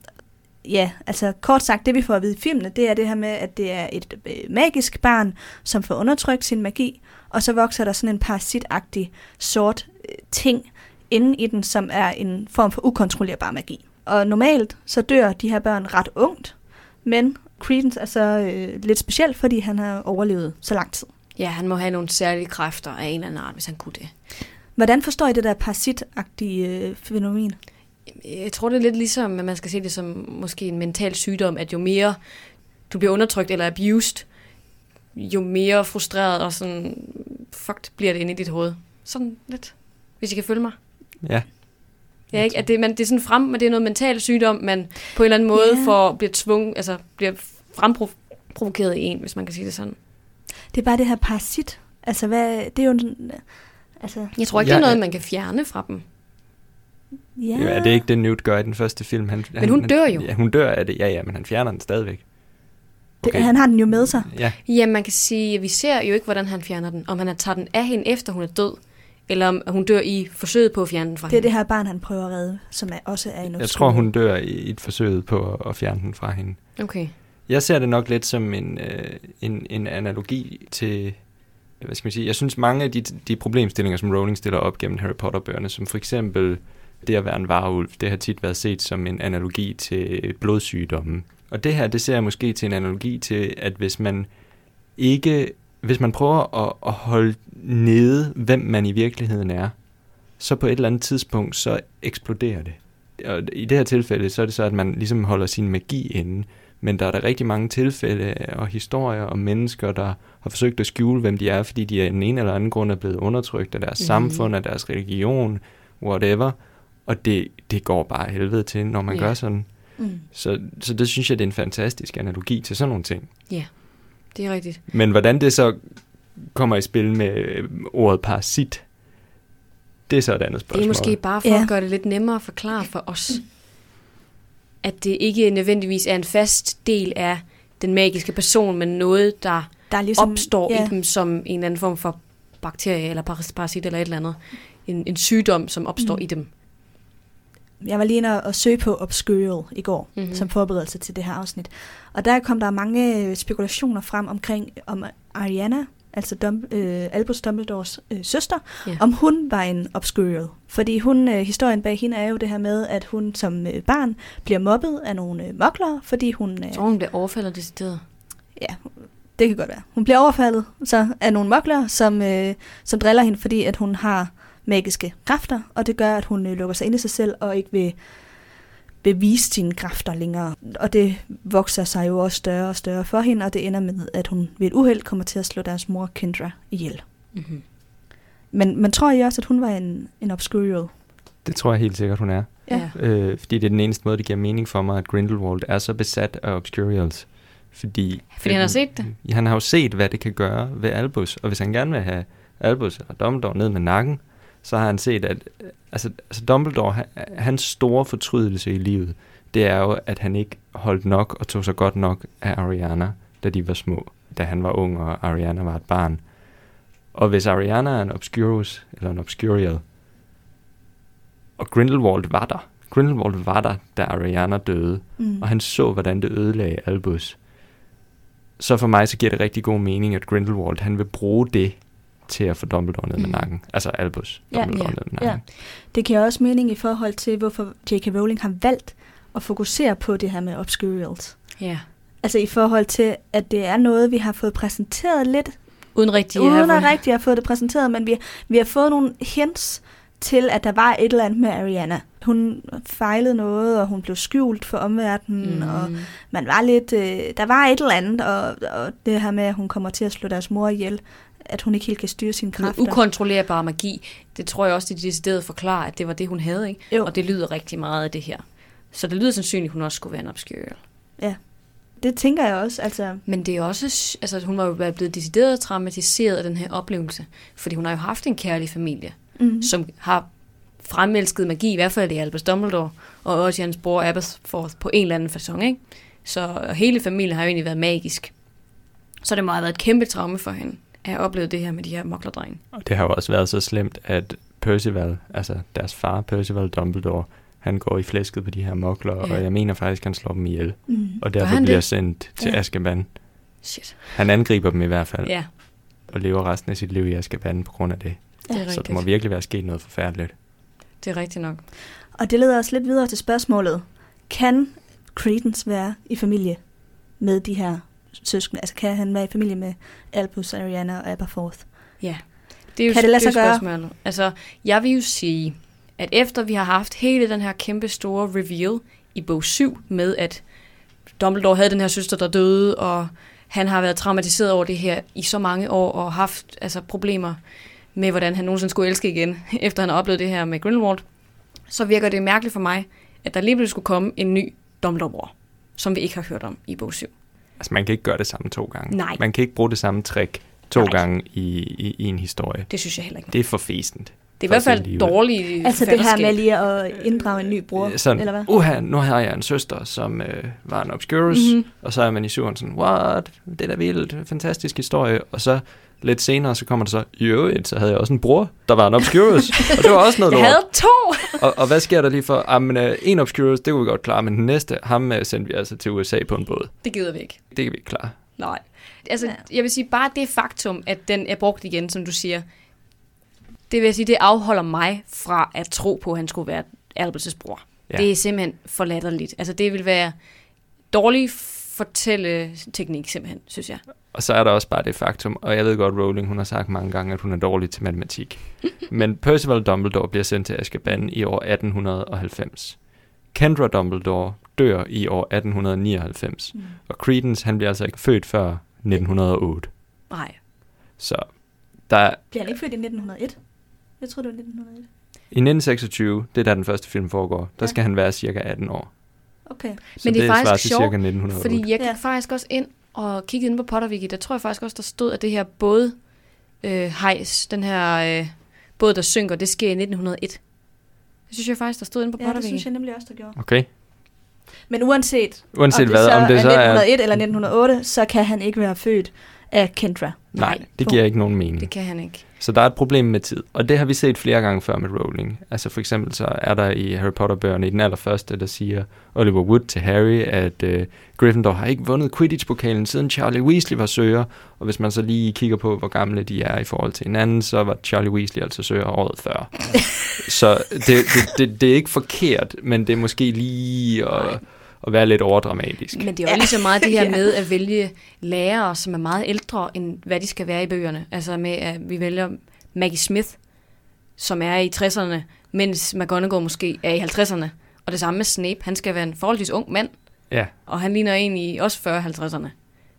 ja, altså kort sagt, det vi får at vide i filmene, det er det her med, at det er et øh, magisk barn, som får undertrykt sin magi, og så vokser der sådan en parasitagtig sort øh, ting inde i den, som er en form for ukontrollerbar magi. Og normalt så dør de her børn ret ungt, men Credence er så øh, lidt speciel, fordi han har overlevet så lang tid. Ja, han må have nogle særlige kræfter af en eller anden art, hvis han kunne det. Hvordan forstår I det der parasitagtige øh, fænomen? Jeg tror, det er lidt ligesom, at man skal se det som måske en mental sygdom, at jo mere du bliver undertrykt eller abused, jo mere frustreret og sådan fucked bliver det inde i dit hoved. Sådan lidt, hvis I kan følge mig. Ja. Ja, ikke? At det, man, det er sådan frem, men det er noget mental sygdom, man på en eller anden måde yeah. får, bliver tvunget, altså bliver fremprovokeret i en, hvis man kan sige det sådan. Det er bare det her parasit. Altså, hvad, det er jo... en- Altså, Jeg tror ikke, Ja, det er noget, man kan fjerne fra dem. ja. Ja. Er det ikke det, Newt gør i den første film? Han, Men hun dør jo. Ja, hun dør af det. Ja, ja, men han fjerner den stadigvæk. Det, han har den jo med sig. Ja, Ja, man kan sige, at vi ser jo ikke, hvordan han fjerner den. Om han tager den af hende, efter hun er død, eller om hun dør i forsøget på at fjerne den fra Det er hende. det her barn, han prøver at redde, som er, også er en jeg tror, hun dør i i et forsøg på at- at fjerne den fra hende. Okay. Jeg ser det nok lidt som en, øh, en, en analogi til, hvad skal man sige, jeg synes mange af de, de problemstillinger, som Rowling stiller op gennem Harry Potter-bøgerne, som for eksempel det at være en varulv, det har tit været set som en analogi til blodsygdomme. Og det her, det ser jeg måske til en analogi til, at hvis man ikke, hvis man prøver at, at holde nede, hvem man i virkeligheden er, så på et eller andet tidspunkt, så eksploderer det. Og i det her tilfælde, så er det så, at man ligesom holder sin magi inde, men der er der rigtig mange tilfælde og historier om mennesker, der har forsøgt at skjule, hvem de er, fordi de af en ene eller anden grund er blevet undertrykt af deres mm. samfund, af deres religion, whatever. Og det, det går bare af helvede til, når man Ja. gør sådan. Mm. Så, så det synes jeg, det er en fantastisk analogi til sådan nogle ting. Det er rigtigt. Men hvordan det så kommer i spil med øh, ordet parasit, det er så et andet Det spørgsmål. er måske bare for Ja. at gøre det lidt nemmere at forklare for os, at det ikke nødvendigvis er en fast del af den magiske person, men noget, der Der er ligesom, opstår ja, i dem som en eller anden form for bakterie eller paras- parasit eller et eller andet. En, en sygdom, som opstår Mm. i dem. Jeg var lige inde og- og søge på Obscurial i går, Mhm. mm-hmm. som forberedelse til det her afsnit. Og der kom der mange spekulationer frem omkring, om Ariana, altså Dum, øh, Albus Dumbledores øh, søster, Ja. om hun var en Obscurial. Fordi hun, øh, historien bag hende er jo det her med, at hun som øh, barn bliver mobbet af nogle øh, mokler, fordi hun... Øh, Så hun bliver overfaldet decideret. ja, det kan godt være. Hun bliver overfaldet så af nogle mokler, som, øh, som driller hende, fordi at hun har magiske kræfter, og det gør, at hun øh, lukker sig ind i sig selv og ikke vil bevise sine kræfter længere. Og det vokser sig jo også større og større for hende, og det ender med, at hun ved et uheld kommer til at slå deres mor Kendra ihjel. Mm-hmm. Men, men tror I også, at hun var en, en obscurial? Det tror jeg helt sikkert, hun er. Ja. Øh, fordi det er den eneste måde, det giver mening for mig, at Grindelwald er så besat af Obscurials. Fordi, Fordi han har set det. Han har jo set, hvad det kan gøre ved Albus. Og hvis han gerne vil have Albus eller Dumbledore ned med nakken, så har han set, at altså, altså Dumbledore, han, hans store fortrydelse i livet, det er jo, at han ikke holdt nok og tog sig godt nok af Ariana, da de var små. Da han var ung, og Ariana var et barn. Og hvis Ariana er en Obscurus, eller en Obscurial, og Grindelwald var der, Grindelwald var der, da Ariana døde, Mm. og han så, hvordan det ødelagde Albus. Så for mig, så giver det rigtig god mening, at Grindelwald, han vil bruge det til at få Dumbledore ned med Mm. nakken. Altså Albus Ja, Dumbledore ja, ned med ja. nakken. Det giver også mening i forhold til, hvorfor J.K. Rowling har valgt at fokusere på det her med obscurials. Ja. Altså i forhold til, at det er noget, vi har fået præsenteret lidt, Uden rigtig uden have- at rigtig have fået det præsenteret, men vi, vi har fået nogle hints til, at der var et eller andet med Ariana. Hun fejlede noget, og hun blev skjult for omverdenen, mm. og man var lidt, øh, der var et eller andet, og, og det her med, at hun kommer til at slå deres mor ihjel, at hun ikke helt kan styre sine Noget kræfter. ukontrollerbar magi. Det tror jeg også, de decideret forklarer, at det var det, hun havde. Ikke? Jo. Og det lyder rigtig meget af det her. Så det lyder sandsynligt, at hun også skulle være en obscurial. Det tænker jeg også, altså, Men det er også, altså hun var jo blevet decideret traumatiseret af den her oplevelse. Fordi hun har jo haft en kærlig familie, mm. som har fremelsket magi, i hvert fald i Albus Dumbledore, og også hans bror Aberforth på en eller anden façon, ikke? Så hele familien har jo egentlig været magisk. Så det må have været et kæmpe traume for hende, have oplevet det her med de her moklerdrenge. Og det har jo også været så slemt, at Percival, altså deres far Percival Dumbledore, han går i flæsket på de her mokler, Ja. og jeg mener faktisk, han slår dem ihjel. Mm. Og derfor bliver det? sendt til Ja. Azkaban. Shit. Han angriber dem i hvert fald, Ja, og lever resten af sit liv i Azkaban på grund af det. det er Så rigtigt. der må virkelig være sket noget forfærdeligt. Det er rigtigt nok. Og det leder os lidt videre til spørgsmålet. Kan Credence være i familie med de her søskende? Altså kan han være i familie med Albus, Ariana og Aberforth? Ja. Det er jo, Kan det lade sig jo gøre? spørgsmålet. Altså, jeg vil jo sige, at efter vi har haft hele den her kæmpe store reveal i bog 7 med, at Dumbledore havde den her søster, der døde, og han har været traumatiseret over det her i så mange år, og haft altså, problemer med, hvordan han nogensinde skulle elske igen, efter han har oplevet det her med Grindelwald, så virker det mærkeligt for mig, at der lige pludselig skulle komme en ny Dumbledore, som vi ikke har hørt om i bog 7. Altså, man kan ikke gøre det samme to gange. Nej. Man kan ikke bruge det samme trick to Nej. gange i, i, i en historie. Det synes jeg heller ikke. Det er for fæsent. Det er i hvert fald dårligt Altså det her med lige at inddrage en ny bror, Sådan, eller hvad? uha, nu har jeg en søster, som øh, var en obscurus, Mhm. mm-hmm. og så er man i syveren sådan, what, det er da vildt, fantastisk historie, og så lidt senere, så kommer der så, jo, så havde jeg også en bror, der var en obscurus, og det var også noget Jeg lort. havde to! Og, og hvad sker der lige for? Jamen, øh, en obscurus, det kunne vi godt klare, men den næste, ham øh, sendte vi altså til USA på en båd. Det gider vi ikke. Det kan vi ikke klare. Nej. Altså, jeg vil sige, bare det faktum, at den er brugt igen, som du siger, det vil jeg sige, det afholder mig fra at tro på, at han skulle være Albus' bror. Ja. Ja. Det er simpelthen for latterligt. Altså, det vil være dårlig fortælleteknik, simpelthen, synes jeg. Og så er der også bare det faktum, og jeg ved godt, Rowling, hun har sagt mange gange, at hun er dårlig til matematik. Men Percival Dumbledore bliver sendt til Azkaban i år 1890. Kendra Dumbledore dør i år 1899. Mm. Og Credence, han bliver altså ikke født før 1908. Nej. Så der, Bliver han ikke født i 1901? Jeg tror det var 1901. i 1926, det er der den første film foregår, der Ja. skal han være cirka 18 år. Okay. Så Men det er faktisk sjovt, cirka 1908. Fordi jeg gik Ja. faktisk også ind og kiggede ind på Potterwiki. Der tror jeg faktisk også, der stod, at det her båd øh, hejs, den her øh, båd, der synker, det sker i 1901. Det synes jeg faktisk, der stod inde på Ja, det synes jeg nemlig også, der gjorde. Okay. Men uanset, Uanset om det hvad, så om det er så er... 1901 eller 1908, så kan han ikke være født af Kendra. Nej, det giver ikke nogen mening. Det kan han ikke. Så der er et problem med tid, og det har vi set flere gange før med Rowling. Altså for eksempel så er der i Harry Potter-bøgerne i den allerførste, der siger Oliver Wood til Harry, at uh, Gryffindor har ikke vundet Quidditch-pokalen siden Charlie Weasley var søger, og hvis man så lige kigger på, hvor gamle de er i forhold til hinanden, så var Charlie Weasley altså søger året før. så det, det, det, det er ikke forkert, men det er måske lige at, at være lidt overdramatisk. Men det er jo lige så meget det her med at vælge lærere, som er meget ældre, end hvad de skal være i bøgerne. Altså med, at vi vælger Maggie Smith, som er i 60'erne, mens McGonagall måske er i 50'erne. Og det samme med Snape. Han skal være en forholdsvis ung mand, Ja, og han ligner en i også 40-50'erne,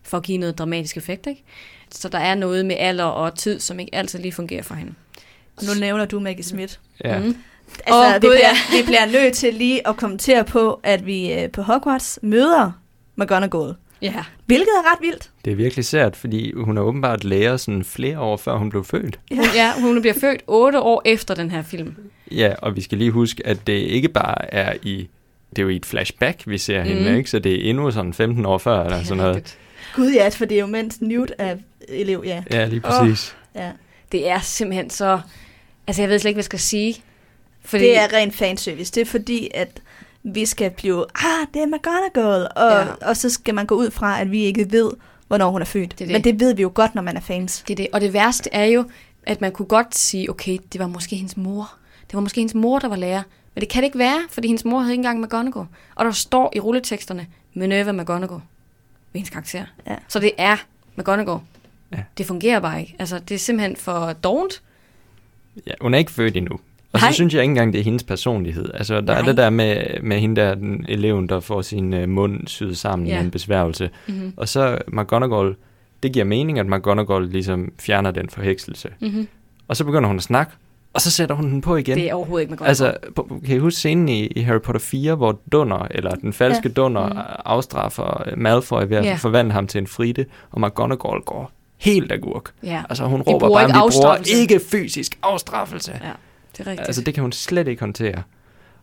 for at give noget dramatisk effekt, ikke? Så der er noget med alder og tid, som ikke altid lige fungerer for hende. Og nu nævner du Maggie Smith. ja. Mm. Altså, Åh, vi, bliver, vi bliver nødt til lige at kommentere på, at vi øh, på Hogwarts møder McGonagall. Ja. Hvilket er ret vildt. Det er virkelig sært, fordi hun er åbenbart lærer sådan flere år før hun blev født. Hun, ja, hun bliver født otte år efter den her film. Ja, og vi skal lige huske, at det ikke bare er i... Det er jo i et flashback, vi ser mm. hende, Mhm. ikke? Så det er endnu sådan 15 år før, eller er sådan noget. rigtigt. Gud ja, for det er jo mens Newt er elev, ja. Ja, lige præcis. ja. Det er simpelthen så... Altså, jeg ved slet ikke, hvad jeg skal sige. Fordi... Det er ren fanservice. Det er fordi, at vi skal blive, ah, det er McGonagall, og, Ja. ja. og så skal man gå ud fra, at vi ikke ved, hvornår hun er født. Det er det. Men det ved vi jo godt, når man er fans. Det er det. Og det værste er jo, at man kunne godt sige, okay, det var måske hendes mor. Det var måske hendes mor, der var lærer. Men det kan det ikke være, fordi hendes mor havde ikke engang McGonagall. Og der står i rulleteksterne, Minerva McGonagall ved hendes karakter. Ja. Så det er McGonagall. Ja. Det fungerer bare ikke. Altså, det er simpelthen for dovent. Ja, hun er ikke født endnu. Og Nej. så synes jeg ikke engang, det er hendes personlighed. Altså, der Nej. er det der med, med hende der, den eleven, der får sin uh, mund syet sammen Ja. med en besværgelse. Mm-hmm. Og så McGonagall, det giver mening, at McGonagall ligesom fjerner den forhekselse. Mm-hmm. Og så begynder hun at snakke, og så sætter hun den på igen. Det er overhovedet ikke McGonagall. Altså, kan I huske scenen i, i Harry Potter 4, hvor Dunner, eller den falske ja. Dunner, Mm. mm. afstraffer øh, Malfoy ved at yeah. forvandle ham til en frite, og McGonagall går helt agurk. ja. Altså, hun råber bare, ikke vi bruger afstraffelse." ikke fysisk afstraffelse. ja, det er rigtigt. Altså, det kan hun slet ikke håndtere.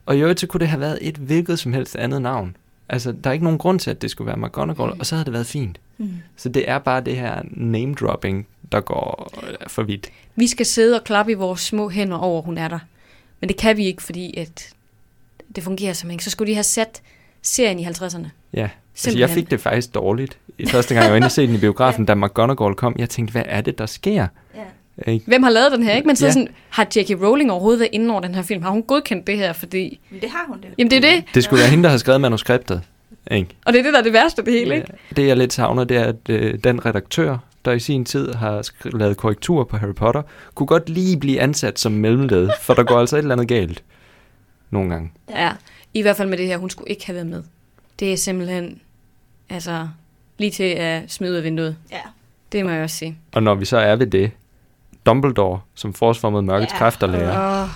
Og i øvrigt, så kunne det have været et hvilket som helst andet navn. Altså, der er ikke nogen grund til, at det skulle være McGonagall, Mm. og så havde det været fint. Mm. Så det er bare det her name-dropping, der går øh, for vidt. Vi skal sidde og klappe i vores små hænder over, hun er der. Men det kan vi ikke, fordi at det fungerer simpelthen ikke. Så skulle de have sat serien i 50'erne. Ja, altså, jeg Simpelthen. fik det faktisk dårligt. I første gang, jeg var inde og se den i biografen, da McGonagall kom, jeg tænkte, hvad er det, der sker? Ja. Ikke? Hvem har lavet den her, ikke? Men så Ja. sådan, har J.K. Rowling overhovedet været inde over den her film? Har hun godkendt det her? Fordi, Men det har hun det. jamen det er det, Det skulle være hende, der har skrevet manuskriptet. Ikke? og det er det, der er det værste af det hele, ikke? Ja. Det, jeg lidt savner, det er, at øh, den redaktør, der i sin tid har lavet korrektur på Harry Potter, kunne godt lige blive ansat som mellemled, for der går altså et eller andet galt. Nogle gange. Ja. I hvert fald med det her, hun skulle ikke have været med. Det er simpelthen, altså, lige til at smide ud af vinduet. Ja. Det må jeg også sige. Og når vi så er ved det, Dumbledore, som forsformede mørkets Ja. kræfter lærer. Åh,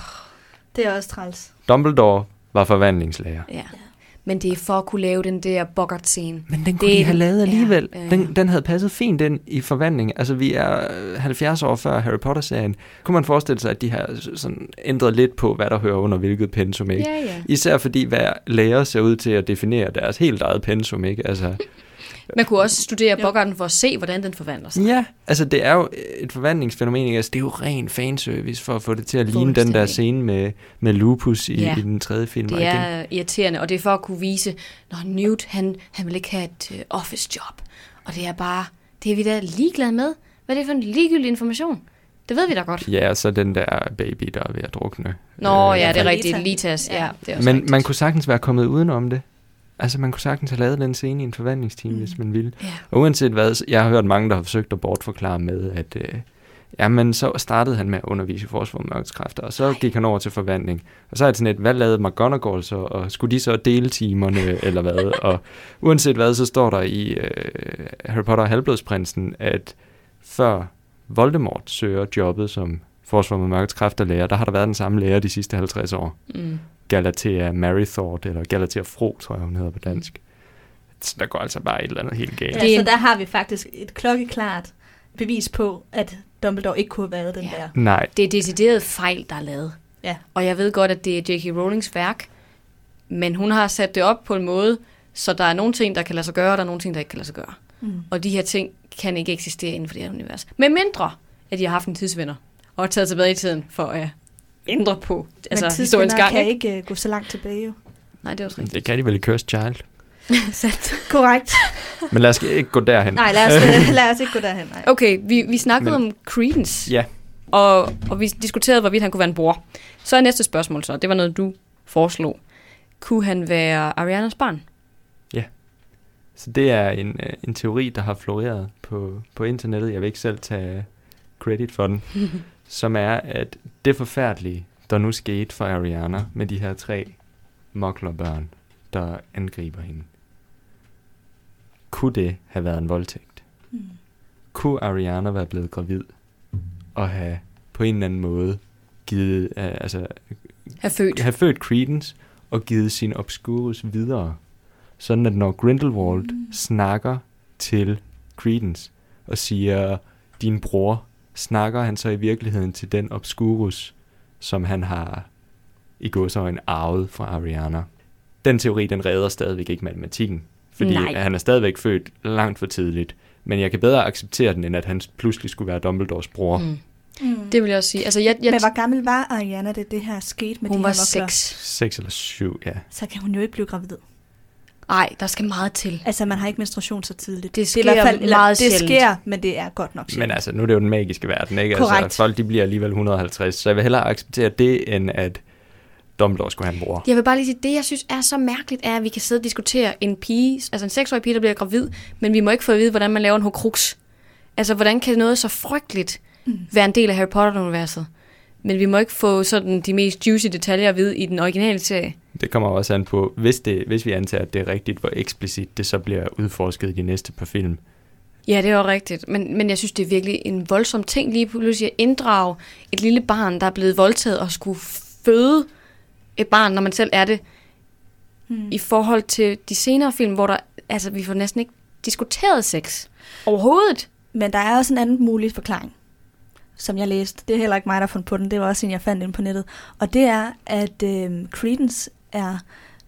Det er også træls. Dumbledore var forvandlingslærer. ja. Men det er for at kunne lave den der boggart-scene. Men den Det kunne er de have den- lavet alligevel. ja, ja, ja. Den, den havde passet fint ind i forvandling. Altså, vi er øh, 70 år før Harry Potter-serien. Kunne man forestille sig, at de har sådan ændret lidt på, hvad der hører under hvilket pensum, ikke? Ja, ja. Især fordi hver lærer ser ud til at definere deres helt eget pensum, ikke? Altså, Man kunne også studere Jo. boggarten for at se, hvordan den forvandler sig. ja, altså det er jo et forvandlingsfænomen, ikke? Altså, det er jo ren fanservice for at få det til at ligne den der scene med, med Lupus i, Ja. i den tredje film. Det og igen. er irriterende, og det er for at kunne vise, når Newt, han, han vil ikke have et uh, office job. Og det er bare, det er vi da ligeglade med. Hvad er det for en ligegyldig information? Det ved vi da godt. Ja, og så den der baby, der er ved at drukne. Nå, Øh, ja, det er rigtigt. Lita. Litas, ja. Ja. det er også Men rigtigt. man kunne sagtens være kommet udenom det. Altså, man kunne sagtens have lavet den scene i en forvandlingsteam, mm. hvis man ville. Ja. Og uanset hvad, jeg har hørt mange, der har forsøgt at bortforklare med, at øh, jamen, så startede han med at undervise i forsvar mørkets kræfter, og så Nej. gik han over til forvandling. Og så er det sådan et, hvad lavede McGonagall så, og skulle de så dele timerne, eller hvad? Og uanset hvad, så står der i øh, Harry Potter og Halvblodsprinsen, at før Voldemort søger jobbet som forsvar mod mørkets kræfter lærer, der har der været den samme lærer de sidste 50 år. Mm. Galatea Marythort, eller Galatea Fro, tror jeg, hun hedder på dansk. Så der går altså bare et eller andet helt galt. Ja, Det er så der har vi faktisk et klokkeklart bevis på, at Dumbledore ikke kunne have været den Ja. der. Nej, Det er decideret fejl, der er lavet. Ja. Og jeg ved godt, at det er J.K. Rowlings værk, Men hun har sat det op på en måde, så der er nogle ting, der kan lade sig gøre, og der er nogle ting, der ikke kan lade sig gøre. Mm. Og de her ting kan ikke eksistere inden for det her univers. Med mindre, at de har haft en tidsvinder, og er taget tilbage i tiden for at ændre på altså, Men historiens gang. kan Ikke? ikke uh, gå så langt tilbage jo. Nej, det er også rigtigt. Det kan de vel i Cursed Child. Sandt. Korrekt. Men lad os ikke gå derhen. Nej, lad os, øh, lad os ikke gå derhen. Nej. Okay, vi, vi snakkede Men- om Credence, Ja, og, og vi diskuterede, hvorvidt han kunne være en bror. Så er næste spørgsmål så, det var noget, du foreslog. Kunne han være Arianas barn? så det er en, øh, en teori, der har floreret på, på internettet. Jeg vil ikke selv tage credit for den. Som er, at det forfærdelige, der nu skete for Ariana med de her tre moklerbørn, der angriber hende. Kunne det have været en voldtægt? Mm. Kunne Ariana være blevet gravid og have på en eller anden måde givet, uh, altså, Have født. have født Credence og givet sin Obscurus videre. Sådan at når Grindelwald mm. snakker til Credence og siger, din bror, snakker han så i virkeligheden til den Obscurus, som han har i gåsøjne arvet fra Ariana. Den teori, den redder stadigvæk ikke matematikken, fordi Nej. han er stadigvæk født langt for tidligt. Men jeg kan bedre acceptere den, end at han pludselig skulle være Dumbledores bror. Mm. Mm. Det vil jeg også sige. Altså, jeg, jeg, Men hvor gammel var Ariana, det det her skete med hun de var her vokler? seks. Seks eller syv, ja. Så kan hun jo ikke blive gravid. Nej, der skal meget til. Altså, man har ikke menstruation så tidligt. Det er i sker hvert fald, eller, meget Det sjældent. sker, men det er godt nok Men sjældent. altså, nu er det jo den magiske verden, ikke? Korrekt. Altså, folk de bliver alligevel 150, så jeg vil hellere acceptere det, end at Dumbledore skulle have en bror. Jeg vil bare lige sige, det jeg synes er så mærkeligt, er, at vi kan sidde og diskutere en pige, altså en seksårig pige, der bliver gravid, men vi må ikke få at vide, hvordan man laver en hokrux. Altså, hvordan kan noget så frygteligt Mm. være en del af Harry Potter-universet? Men vi må ikke få sådan de mest juicy detaljer at vide i den originale serie. Det kommer også an på, hvis, det, hvis vi antager, at det er rigtigt, hvor eksplicit det så bliver udforsket i de næste par film. Ja, det er jo rigtigt. Men, men jeg synes, det er virkelig en voldsom ting lige pludselig at inddrage et lille barn, der er blevet voldtaget og skulle føde et barn, når man selv er det, Mm. i forhold til de senere film, hvor der, altså, vi får næsten ikke diskuteret sex overhovedet. Men der er også en anden mulig forklaring, som jeg læste. Det er heller ikke mig, der har fundet på den. Det var også en, jeg fandt inde på nettet. Og det er, at øh, Credence er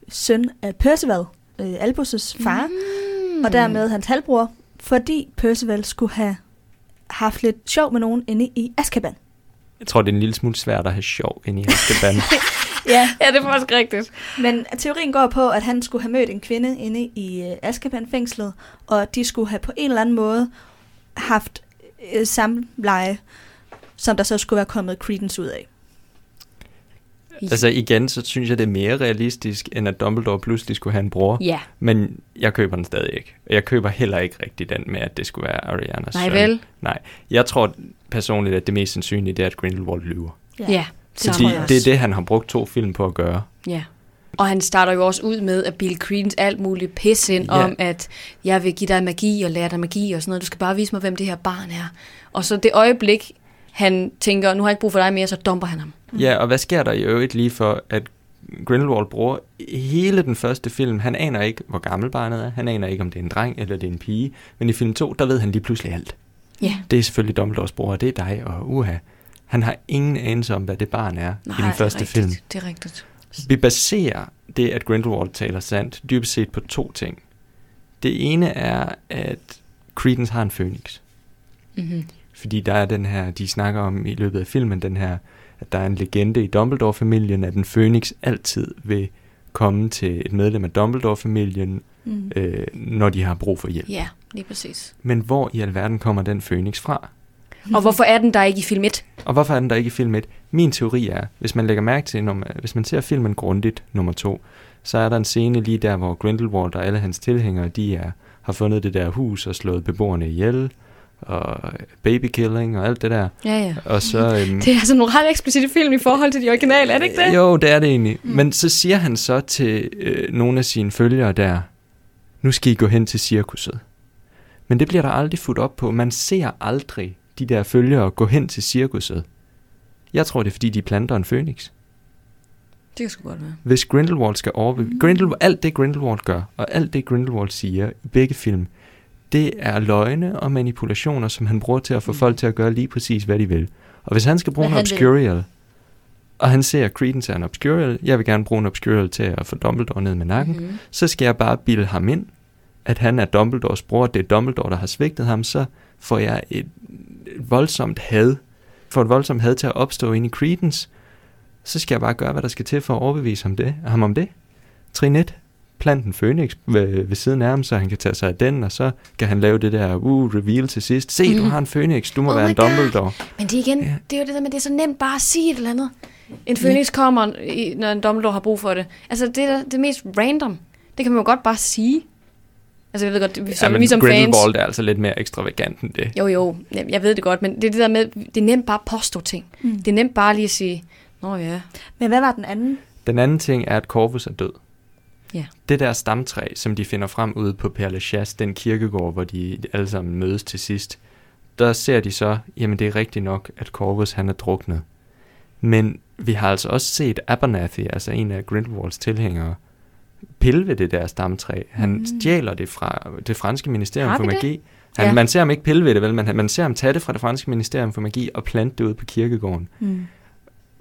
søn af Percival, øh, Albus' far, mm. og dermed hans halvbror, fordi Percival skulle have haft lidt sjov med nogen inde i Azkaban. Jeg tror, det er en lille smule svært at have sjov ind i Azkaban. Ja, Ja, det er faktisk rigtigt. men teorien går på, at han skulle have mødt en kvinde inde i øh, Azkaban-fængslet, og de skulle have på en eller anden måde haft øh, samleje, som der så skulle være kommet Credence ud af. altså igen, så synes jeg, det er mere realistisk, end at Dumbledore pludselig skulle have en bror. Ja, Men jeg køber den stadig ikke. Og jeg køber heller ikke rigtig den med, at det skulle være Arianas nej søn. vel? Jeg tror personligt, at det mest sandsynlige, det er, at Grindelwald lyver. Ja, ja det Fordi tror jeg det er det, han har brugt to film på at gøre. Ja. Og han starter jo også ud med at Bill Credence alt muligt pis ind ja. om, at jeg vil give dig magi og lære dig magi og sådan noget. Du skal bare vise mig, hvem det her barn er. Og så det øjeblik, han tænker, nu har jeg ikke brug for dig mere, så dumper han ham. Mm. Ja, og hvad sker der i øvrigt lige for, at Grindelwald bruger hele den første film, han aner ikke, hvor gammel barnet er, han aner ikke, om det er en dreng eller det er en pige, men i film 2, der ved han lige pludselig alt. Ja. Det er selvfølgelig Dumbledores bror, det er dig, og uha. Han har ingen anelse om, hvad det barn er Nej, i den første det er rigtigt. film. Det er rigtigt. Vi baserer det, at Grindelwald taler sandt, dybest set på to ting. Det ene er, at Credence har en fønix. Mm-hmm. Fordi der er den her, de snakker om i løbet af filmen, den her, at der er en legende i Dumbledore-familien, at en fønix altid vil komme til et medlem af Dumbledore-familien, Mm. øh, når de har brug for hjælp. Ja, lige præcis. Men hvor i alverden kommer den fønix fra? Og hvorfor er den der ikke i film 1? Og hvorfor er den der ikke i film 1? Min teori er, hvis man lægger mærke til, når man, hvis man ser filmen grundigt, nummer to, så er der en scene lige der, hvor Grindelwald og alle hans tilhængere, de er, har fundet det der hus og slået beboerne ihjel, og babykilling og alt det der. Ja, ja. Og så, øhm, Det er altså nogle ret eksplicite film i forhold til de originale, er det ikke det? Jo, det er det egentlig. Mm. Men så siger han så til øh, nogle af sine følgere der, nu skal I gå hen til cirkuset. Men det bliver der aldrig fuldt op på. Man ser aldrig de der følgere gå hen til cirkuset. Jeg tror, det er fordi, de planter en fønix. Det kan sgu godt være. Hvis Grindelwald skal overbevise... Mm. Grindelwald, alt det Grindelwald gør, og alt det Grindelwald siger i begge film, det er løgne og manipulationer, som han bruger til at få Mm. folk til at gøre lige præcis, hvad de vil. Og hvis han skal bruge Hvad en han vil. obscurial og han ser, at Credence er en Obscurial, jeg vil gerne bruge en Obscurial til at få Dumbledore ned med nakken, Mhm. så skal jeg bare bilde ham ind, at han er Dumbledores bror, det er Dumbledore, der har svigtet ham, så får jeg et, et voldsomt had, får et voldsomt had til at opstå ind i Credence, så skal jeg bare gøre, hvad der skal til for at overbevise ham, det, ham om det. Trin 1. Plant en Phoenix ved, ved siden af ham, så han kan tage sig af den, og så kan han lave det der uh, reveal til sidst. Se, du Mhm. har en Phoenix, du må Oh være en God. Dumbledore. Men det er igen, Ja. ja. det er jo det der med, det er så nemt bare at sige et eller andet. En Phoenix kommer, i- når en Dumbledore har brug for det. Altså, det er det mest random. Det kan man jo godt bare sige. Altså, jeg ved godt, vi, Ja, som, men vi som fans... Grindelwald er altså lidt mere ekstravagant end det. Jo, jo, jeg jeg ved det godt, men det er det der med, det er nemt bare at påstå ting. Mm. Det er nemt bare lige at sige, nå ja, Men hvad var den anden? Den anden ting er, at Corvus er død. Det der stamtræ, som de finder frem ude på Père Lachaise, den kirkegård, hvor de alle sammen mødes til sidst, der ser de så, jamen det er rigtigt nok, at Corvus han er druknet. Men vi har altså også set Abernathy, altså en af Grindelwalds tilhængere, pille ved det der stamtræ. Han Mm. stjæler det fra det franske ministerium for det? magi. Han, Ja. Man ser ham ikke pille ved det, vel? Man, man ser ham tage det fra det franske ministerium for magi og plante det ud på kirkegården. Mm.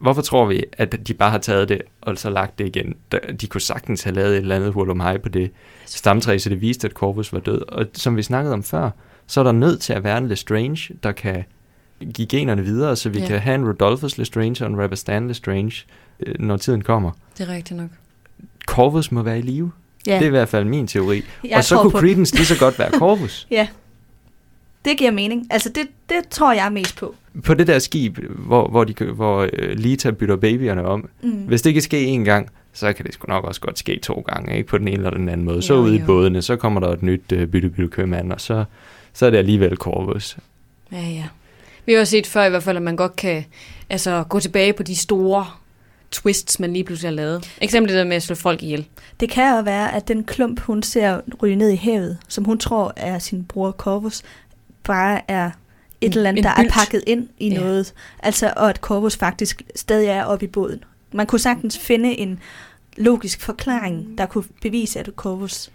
Hvorfor tror vi, at de bare har taget det og så lagt det igen? De kunne sagtens have lavet et eller andet hurlumhej på det stamtræ, så det viste, at Corvus var død. Og som vi snakkede om før, så er der nødt til at være en Lestrange, der kan give generne videre, så vi Ja. kan have en Rodolphus Lestrange og en Rabastan Lestrange, øh, når tiden kommer. det er rigtigt nok. Corvus må være i live. Ja. Det er i hvert fald min teori. jeg og så kunne Credence lige så godt være Corvus. Ja, det giver mening. Altså, det, det tror jeg mest på. På det der skib, hvor, hvor, de, hvor øh, Lita bytter babyerne om, Mm. Hvis det kan ske en gang, så kan det sgu nok også godt ske to gange, ikke på den ene eller den anden måde. Så Jo, ude i jo. bådene, så kommer der et nyt øh, bytte bytte købmand, og så, så er det alligevel Corvus. Ja, ja. Vi har jo set før i hvert fald, at man godt kan altså, gå tilbage på de store twists, man lige pludselig har lavet. Eksempel det der med at slå folk ihjel. Det kan jo være, at den klump, hun ser ryge ned i havet, som hun tror er sin bror Corvus, bare er et eller andet, der er bylt. pakket ind i Ja. noget. Altså, og at Corvus faktisk stadig er oppe i båden. Man kunne sagtens finde en logisk forklaring, der kunne bevise, at Corvus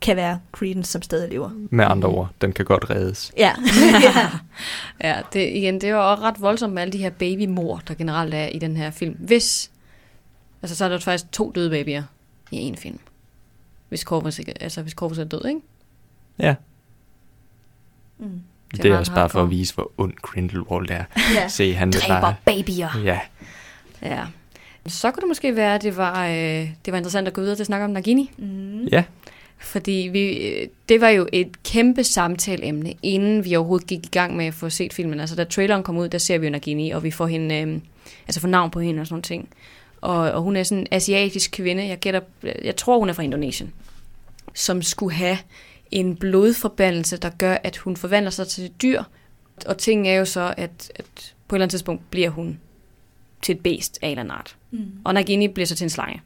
kan være Credence, som stadig lever. Med andre ord, den kan godt reddes. Ja. ja. Ja, det, igen, det er jo også ret voldsomt med alle de her babymor, der generelt er i den her film. Hvis, altså så er der faktisk to døde babyer i en film. Hvis Corvus, ikke, altså hvis Corvus er død, ikke? Ja, Mm. Det, er det er også bare for at vise, hvor ond Grindelwald er. ja. Se, han Dræber bare... babyer. Ja, Ja. Så kunne det måske være, at det var, øh, det var interessant at gå videre til at snakke om Nagini. Mm. ja. Fordi vi, øh, det var jo et kæmpe samtaleemne, inden vi overhovedet gik i gang med at få set filmen. Altså da traileren kom ud, der ser vi jo Nagini, og vi får hende, øh, altså får navn på hende og sådan nogle ting. Og, og hun er sådan en asiatisk kvinde, jeg gætter, jeg tror hun er fra Indonesien, som skulle have en blodforbandelse, der gør, at hun forvandler sig til et dyr. Og ting er jo så, at, at på et eller andet tidspunkt bliver hun til et bæst af en eller anden art. Mm. Og Nagini bliver så til en slange.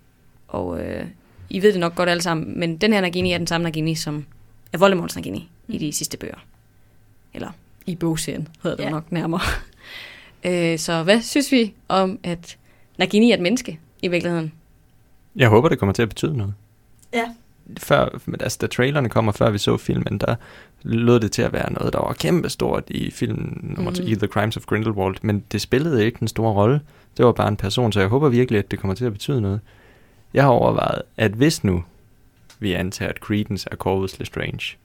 Og øh, I ved det nok godt alle sammen, men den her Nagini er den samme Nagini, som er Voldemorts Nagini mm. i de sidste bøger. Eller i bogserien, hedder det Ja. nok nærmere. øh, så hvad synes vi om, at Nagini er et menneske i virkeligheden? Jeg håber, det kommer til at betyde noget. Ja. Før, altså, da trailerne kommer, før vi så filmen, der lød det til at være noget, der var kæmpestort i filmen nummer Mhm. mm. i The Crimes of Grindelwald, men det spillede ikke den store rolle. Det var bare en person, så jeg håber virkelig, at det kommer til at betyde noget. Jeg har overvejet, at hvis nu vi antager, at Credence er Corvus Lestrange,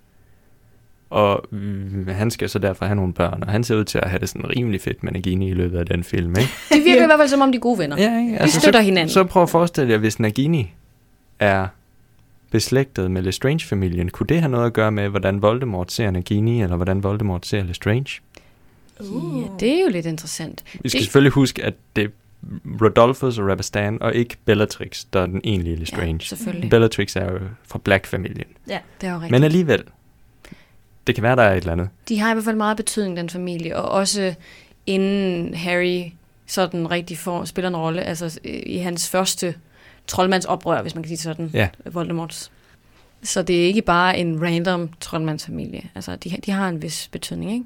og mm, han skal så derfor have nogle børn, og han ser ud til at have det sådan rimelig fedt med Nagini i løbet af den film, ikke? Det virker i hvert fald som om de er gode venner. Ja, ikke? De støtter så, hinanden. Så prøv at forestille jer, hvis Nagini er beslægtet med Lestrange-familien, kunne det have noget at gøre med, hvordan Voldemort ser Nagini, eller hvordan Voldemort ser Lestrange? Uh. Ja, det er jo lidt interessant. Vi skal Det- selvfølgelig huske, at det er Rodolphus og Rabastan, og ikke Bellatrix, der er den egentlige Ja, Lestrange. selvfølgelig. Bellatrix er jo fra Black-familien. Det er jo rigtigt. Men alligevel, det kan være, der er et eller andet. De har i hvert fald meget betydning, den familie, og også inden Harry sådan rigtig får, spiller en rolle, altså øh, i hans første troldmandsoprør, hvis man kan sige sådan, Ja. Voldemorts. Så det er ikke bare en random troldmandsfamilie. Altså, de, de har en vis betydning, ikke?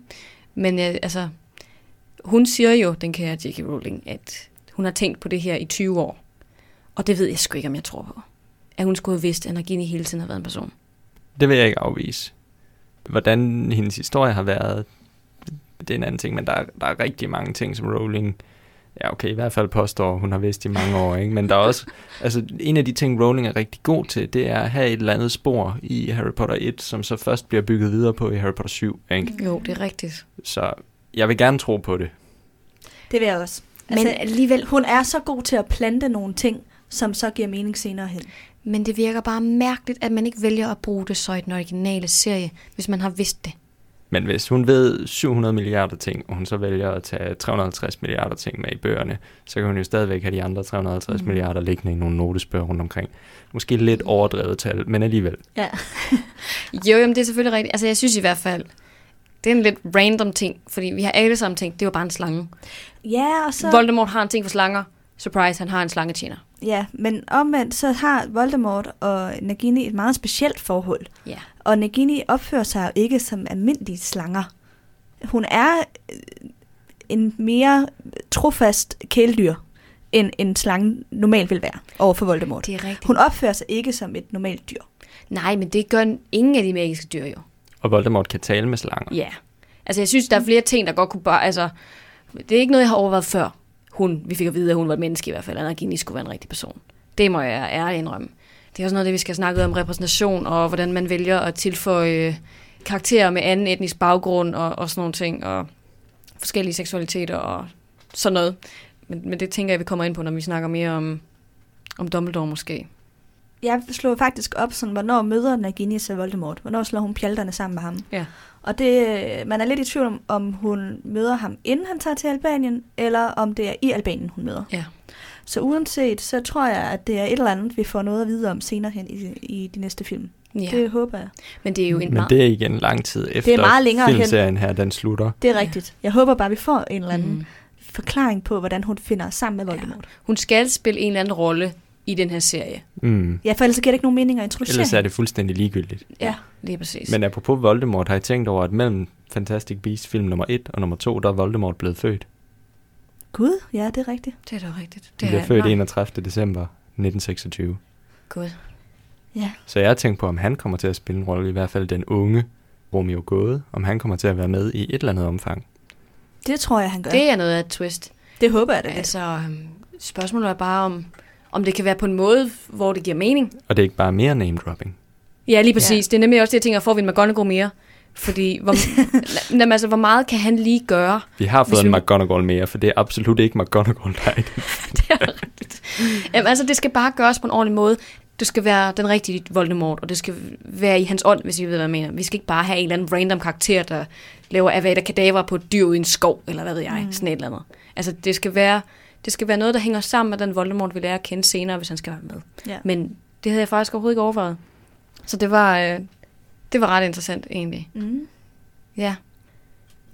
Men øh, altså, hun siger jo, den kære J.K. Rowling, at hun har tænkt på det her i 20 år. Og det ved jeg sgu ikke, om jeg tror på. At hun skulle have vidst, at Nagini hele tiden har været en person. Det vil jeg ikke afvise. Hvordan hendes historie har været, det er en anden ting, men der er, der er rigtig mange ting, som Rowling Ja, okay, i hvert fald påstår, hun har vidst i mange år, ikke? Men der er også, altså en af de ting, Rowling er rigtig god til, det er at have et eller andet spor i Harry Potter 1, som så først bliver bygget videre på i Harry Potter 7, ikke? Jo, det er rigtigt. Så jeg vil gerne tro på det. Det vil jeg også. Men Altså, alligevel, hun er så god til at plante nogle ting, som så giver mening senere hen. men det virker bare mærkeligt, at man ikke vælger at bruge det så i den originale serie, hvis man har vidst det. Men hvis hun ved 700 milliarder ting, og hun så vælger at tage 350 milliarder ting med i bøgerne, så kan hun jo stadigvæk have de andre 350 mm. milliarder liggende i nogle notesbøger rundt omkring. Måske lidt overdrevet tal, men alligevel. Ja. Jo, jamen det er selvfølgelig rigtigt. Altså jeg synes i hvert fald, det er en lidt random ting, fordi vi har alle sammen tænkt, det var bare en slange. Ja, og så... Voldemort har en ting for slanger. Surprise, han har en slangetjener. Ja, men omvendt så har Voldemort og Nagini et meget specielt forhold. Ja. Og Nagini opfører sig jo ikke som almindelige slanger. Hun er øh, en mere trofast kæledyr, end en slange normalt vil være over for Voldemort. Det er rigtigt. Hun opfører sig ikke som et normalt dyr. Nej, men det gør ingen af de magiske dyr jo. Og Voldemort kan tale med slanger. Ja. Altså jeg synes, der er flere ting, der godt kunne bare... Altså, det er ikke noget, jeg har overvejet før. Hun, vi fik at vide, at hun var et menneske i hvert fald, og Nagini skulle være en rigtig person. Det må jeg ærligt indrømme. Det er også noget det, vi skal snakke om repræsentation, og hvordan man vælger at tilføje karakterer med anden etnisk baggrund, og, og sådan nogle ting, og forskellige seksualiteter, og sådan noget. Men, men det tænker jeg, vi kommer ind på, når vi snakker mere om, om Dumbledore måske. Jeg slog faktisk op, sådan, hvornår møder Nagini så Voldemort? Hvornår slår hun pjalterne sammen med ham? Ja. Og det, øh, man er lidt i tvivl om, om hun møder ham, inden han tager til Albanien, eller om det er i Albanien, hun møder. Ja. Så uanset, så tror jeg, at det er et eller andet, vi får noget at vide om senere hen i, i de næste film. ja. Ja. Det håber jeg. Men det er jo en Men meget... det er igen lang tid efter meget længere hen. filmserien her, den slutter. Det er rigtigt. Jeg håber bare, vi får en eller anden Mm. forklaring på, hvordan hun finder sammen med Voldemort. Hun skal spille en eller anden rolle i den her serie. Mm. Ja, for ellers så giver det ikke nogen mening at introducere Ellers er det fuldstændig ligegyldigt. Ja. Lige præcis. Men apropos Voldemort, har I tænkt over, at mellem Fantastic Beasts film nummer 1 og nummer 2, der er Voldemort blevet født? Gud, ja, det er rigtigt. Det er da rigtigt. Han Det blev er født nej. 31. december 1926. Gud. Ja. Så jeg har tænkt på, om han kommer til at spille en rolle, i hvert fald den unge Romeo Gåde, om han kommer til at være med i et eller andet omfang. Det tror jeg, han gør. Det er noget af et twist. det håber jeg da. Altså, øhm, spørgsmålet er bare, om, om det kan være på en måde, hvor det giver mening. Og det er ikke bare mere name dropping. Ja, lige præcis. Ja. Det er nemlig også det, jeg tænker, får vi en McGonagall mere? Fordi, hvor, jamen, altså, hvor meget kan han lige gøre? Vi har fået en vi- McGonagall mere, for det er absolut ikke McGonagall, der er det er rigtigt. Jamen, altså, det skal bare gøres på en ordentlig måde. Det skal være den rigtige Voldemort, og det skal være i hans ånd, hvis I ved, hvad jeg mener. Vi skal ikke bare have en eller anden random karakter, der laver Avada Kedavra på et dyr ude i en skov, eller hvad ved jeg, mm. sådan et eller andet. Altså, det skal være, det skal være noget, der hænger sammen med den Voldemort, vi lærer at kende senere, hvis han skal være med. Ja. Men det havde jeg faktisk overhovedet ikke overvejet. Så det var, øh, det var ret interessant, egentlig. Mm. Ja.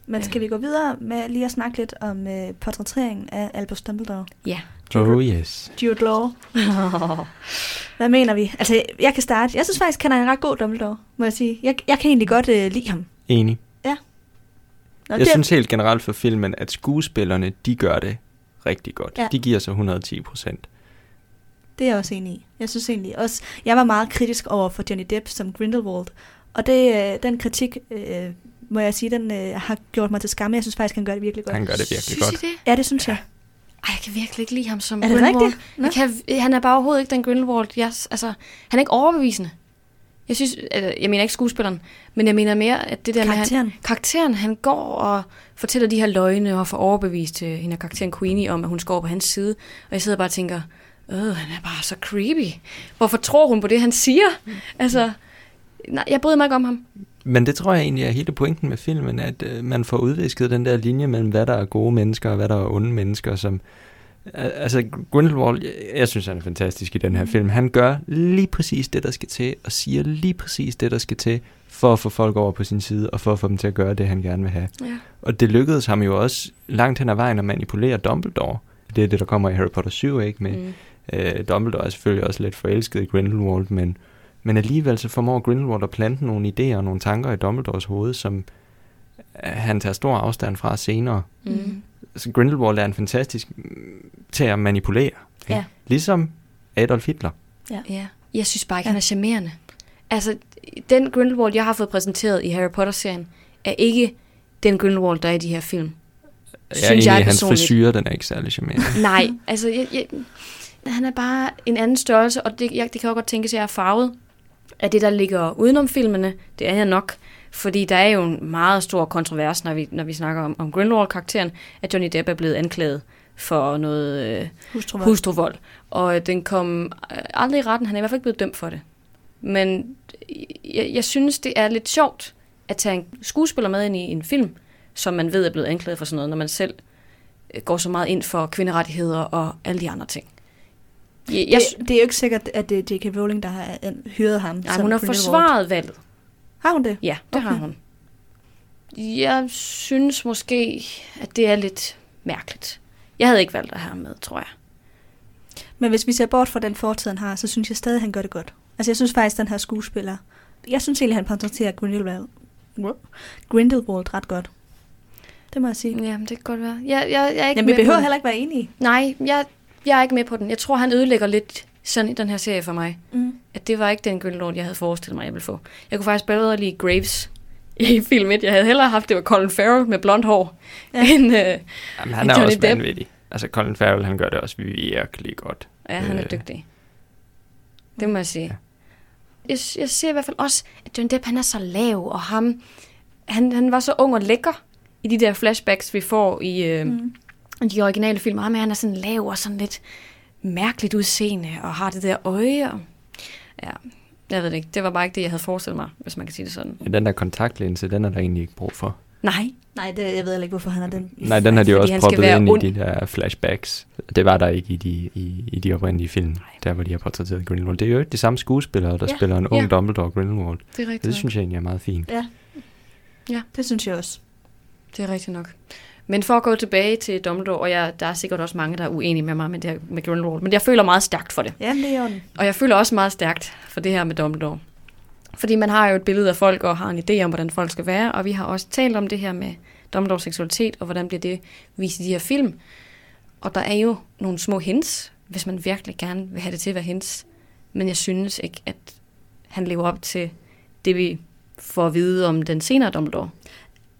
Men skal vi gå videre med lige at snakke lidt om øh, portrætteringen af Albus Dumbledore? Ja. Oh yes. Jude Law. Hvad mener vi? Altså, jeg kan starte. Jeg synes faktisk, han er en ret god Dumbledore, må jeg sige. Jeg, jeg kan egentlig godt øh, lide ham. Enig. Nå, Jeg synes helt generelt for filmen, at skuespillerne, de gør det rigtig godt. Ja. De giver sig 110 procent. Det er jeg også enig i. Jeg synes egentlig også, jeg var meget kritisk over for Johnny Depp som Grindelwald. Og det, øh, den kritik, øh, må jeg sige, den øh, har gjort mig til skamme. Jeg synes faktisk, han gør det virkelig godt. Han gør det virkelig Synes godt. I det? Ja, det synes jeg. Ej, jeg kan virkelig ikke lide ham som Er det Grindelwald. rigtigt? Jeg kan, han er bare overhovedet ikke den Grindelwald. Jeg, altså, han er ikke overbevisende. Jeg synes, altså, jeg mener ikke skuespilleren, men jeg mener mere, at det der med, Karakteren. han, karakteren, han går og fortæller de her løgne og får overbevist uh, hende af karakteren Queenie om, at hun skal over på hans side. Og jeg sidder bare og tænker, øh, han er bare så creepy. Hvorfor tror hun på det, han siger? Altså, nej, jeg bryder mig ikke om ham. Men det tror jeg egentlig er hele pointen med filmen, at øh, man får udvisket den der linje mellem, hvad der er gode mennesker og hvad der er onde mennesker, som... Al- Altså, Grindelwald, jeg, jeg synes, han er fantastisk i den her film. Han gør lige præcis det, der skal til, og siger lige præcis det, der skal til, for at få folk over på sin side, og for at få dem til at gøre det, han gerne vil have. Ja. Og det lykkedes ham jo også langt hen ad vejen at manipulere Dumbledore. Det er det, der kommer i Harry Potter 7, ikke? Med, Mm. Øh, Dumbledore er selvfølgelig også lidt forelsket i Grindelwald, men, men alligevel så formår Grindelwald at plante nogle idéer og nogle tanker i Dumbledores hoved, som han tager stor afstand fra senere. Mm. Så Grindelwald er en fantastisk til at manipulere. ikke? Ja. Ligesom Adolf Hitler. Ja. Jeg synes bare ikke, han er charmerende. Altså, den Grindelwald, jeg har fået præsenteret i Harry Potter-serien, er ikke den Grindelwald, der er i de her film. Jeg Synes enig, jeg i, hans frisyr, den er ikke særlig charmerende. Nej, altså, jeg, jeg, han er bare en anden størrelse, og det, jeg, det kan jo godt tænkes, at jeg er farvet af det, der ligger udenom filmene. Det er jeg nok, fordi der er jo en meget stor kontrovers, når vi, når vi snakker om, om Grindelwald-karakteren, at Johnny Depp er blevet anklaget for noget øh, Hustruvold. hustruvold. Og øh, den kom øh, aldrig i retten. Han er i hvert fald ikke blevet dømt for det. Men jeg, jeg synes, det er lidt sjovt at tage en skuespiller med ind i en film, som man ved er blevet anklaget for sådan noget, når man selv øh, går så meget ind for kvinderettigheder og alle de andre ting. Jeg, jeg, det, det er jo ikke sikkert, at det er J.K. Rowling, der har øh, hyret ham. nej, hun har forsvaret valget. Har hun det? Ja, det okay. har hun. Jeg synes måske, at det er lidt mærkeligt. Jeg havde ikke valgt at have ham med, tror jeg. Men hvis vi ser bort fra den fortid, han har, så synes jeg stadig, at han gør det godt. Altså, jeg synes faktisk, den her skuespiller... Jeg synes egentlig, han portrætterer Grindelwald, Grindelwald ret godt. Det må jeg sige. Jamen, det kan godt være. Jeg, jeg, jeg er ikke Jamen, vi behøver heller ikke være enige. Nej, jeg, jeg er ikke med på den. Jeg tror, han ødelægger lidt sådan i den her serie for mig. Mm. At det var ikke den Grindelwald, jeg havde forestillet mig, jeg ville få. Jeg kunne faktisk bedre lide Graves i film 1. Jeg havde hellere haft, det var Colin Farrell med blondt hår, Ja. ja. end... Øh, Jamen, han er Johnny også Depp. vanvittig. Altså, Colin Farrell, han gør det også virkelig godt. ja, han er Øh. dygtig. Det må jeg sige. Jeg, jeg ser i hvert fald også, at Johnny Depp, han er så lav, og ham... Han, han var så ung og lækker i de der flashbacks, vi får i øh, Mm. de originale film. Ham, han er sådan lav og sådan lidt mærkeligt udseende, og har det der øje. Og, ja, jeg ved det ikke. Det var bare ikke det, jeg havde forestillet mig, hvis man kan sige det sådan. Ja, den der kontaktlinse, den er der egentlig ikke brug for. Nej, Nej, det, jeg ved heller ikke, hvorfor han har den. Nej, den har de jo også proppet ind ond. i de der flashbacks. Det var der ikke i de, i, i de oprindelige film, der hvor de har portrætteret Grindelwald. Det er jo ikke de samme skuespillere, der ja. spiller en ung Ja. Dumbledore Grindelwald. det er rigtigt. Det synes jeg egentlig er meget fint. Ja. Ja. Det synes jeg også. Det er rigtigt nok. Men for at gå tilbage til Dumbledore, og jeg, der er sikkert også mange, der er uenige med mig med, det her, med Grindelwald, men jeg føler meget stærkt for det. Ja, det er. Og jeg føler også meget stærkt for det her med Dumbledore. Fordi man har jo et billede af folk og har en idé om, hvordan folk skal være, og vi har også talt om det her med Dumbledores seksualitet, og hvordan bliver det vist i de her film. Og der er jo nogle små hints, hvis man virkelig gerne vil have det til at være hints. Men jeg synes ikke, at han lever op til det, vi får at vide om den senere Dumbledore.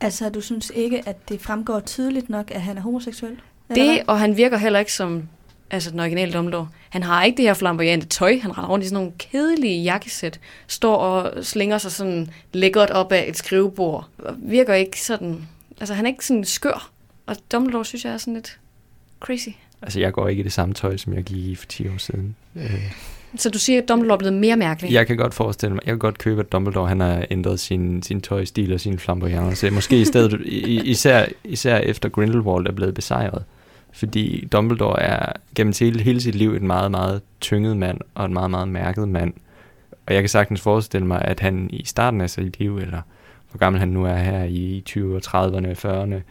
Altså, du synes ikke, at det fremgår tydeligt nok, at han er homoseksuel? Det, hvad? og han virker heller ikke som altså den originale Dumbledore. Han har ikke det her flamboyante tøj. Han render rundt i sådan nogle kedelige jakkesæt. Står og slinger sig sådan lækkert op af et skrivebord. Og Virker ikke sådan... Altså, han er ikke sådan skør. Og Dumbledore synes jeg er sådan lidt crazy. Altså, jeg går ikke i det samme tøj, som jeg gik i for 10 år siden. Øh, så du siger, at Dumbledore er blevet mere mærkelig? jeg kan godt forestille mig, jeg kan godt købe, at Dumbledore han har ændret sin, sin tøjstil og sin flamboyance. Så Måske i stedet, i- især, især efter Grindelwald er blevet besejret. Fordi Dumbledore er gennem hele, hele sit liv en meget, meget tynget mand og en meget, meget mærket mand. Og jeg kan sagtens forestille mig, at han i starten af sit liv, eller hvor gammel han nu er her i 20'erne, 30'erne, 40'erne,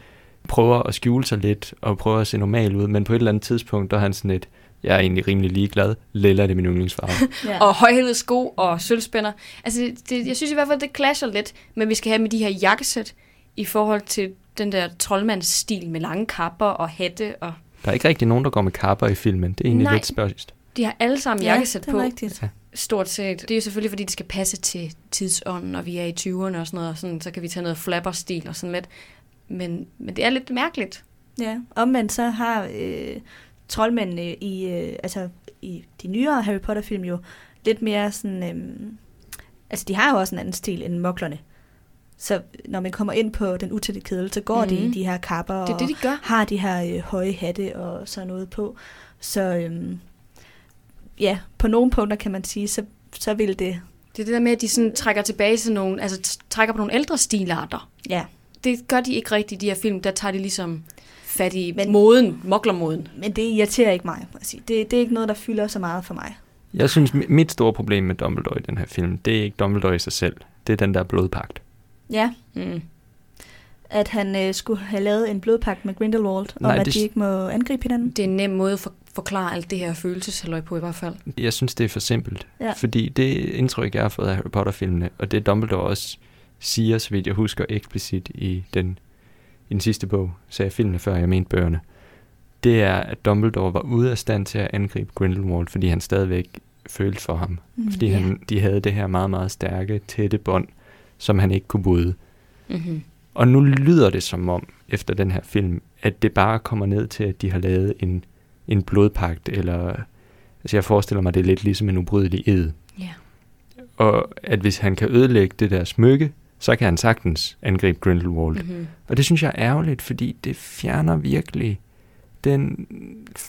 prøver at skjule sig lidt og prøver at se normal ud, men på et eller andet tidspunkt, der er han sådan lidt, jeg er egentlig rimelig ligeglad, lilla er det min yndlingsfarve. Ja. Og højhælede sko og sølvspænder. Altså, det, jeg synes i hvert fald, det clasher lidt, men vi skal have med de her jakkesæt i forhold til den der troldmandsstil med lange kapper og hatte. Og Der er ikke rigtig nogen, der går med kapper i filmen. Det er egentlig Nej. lidt spørgst. de har alle sammen ja, jakkesæt det er på. rigtigt. Stort set. Det er jo selvfølgelig, fordi det skal passe til tidsånden, og vi er i 20'erne og sådan noget, og sådan, så kan vi tage noget flapper-stil og sådan lidt. Men, men det er lidt mærkeligt. Ja, omvendt så har øh, troldmændene i, øh, altså, i de nyere Harry Potter-film jo lidt mere sådan... Øh, altså, de har jo også en anden stil end moklerne. Så når man kommer ind på den utætte kedel, så går mm. de i Mhm. de her kapper Det er og det, de gør. har de her øh, høje hatte og sådan noget på. Så øhm, ja, på nogle punkter kan man sige, så, så vil det... Det er det der med, at de sådan trækker tilbage til nogle, altså trækker på nogle ældre stilarter. Ja, Det gør de ikke rigtigt i de her film. Der tager de ligesom fat i Men- moden, moklermoden. men det irriterer ikke mig. må jeg sige. Det, det er ikke noget, der fylder så meget for mig. Jeg synes, mi- mit store problem med Dumbledore i den her film, det er ikke Dumbledore i sig selv. Det er den der blodpagt. Ja, Mm. at han øh, skulle have lavet en blodpagt med Grindelwald, Nej, om at det- de ikke må angribe hinanden. Det er en nem måde at for, forklare alt det her følelseshalløj på i hvert fald. Jeg synes, det er for simpelt. Ja. Fordi det indtryk, jeg har fået af Harry Potter-filmene, og det Dumbledore også siger, så vidt jeg husker eksplicit i den, i den sidste bog, sagde jeg filmene før, jeg mente bøgerne, det er, at Dumbledore var ude af stand til at angribe Grindelwald, fordi han stadigvæk følte for ham. Mm. Fordi Ja. han, de havde det her meget, meget stærke, tætte bånd, som han ikke kunne bryde. Mm-hmm. Og nu lyder det som om, efter den her film, at det bare kommer ned til, at de har lavet en, en blodpagt, eller altså jeg forestiller mig, det er lidt ligesom en ubrydelig ed. Ja. Og at hvis han kan ødelægge det der smykke, så kan han sagtens angribe Grindelwald. Mm-hmm. Og det synes jeg er ærgerligt, fordi det fjerner virkelig den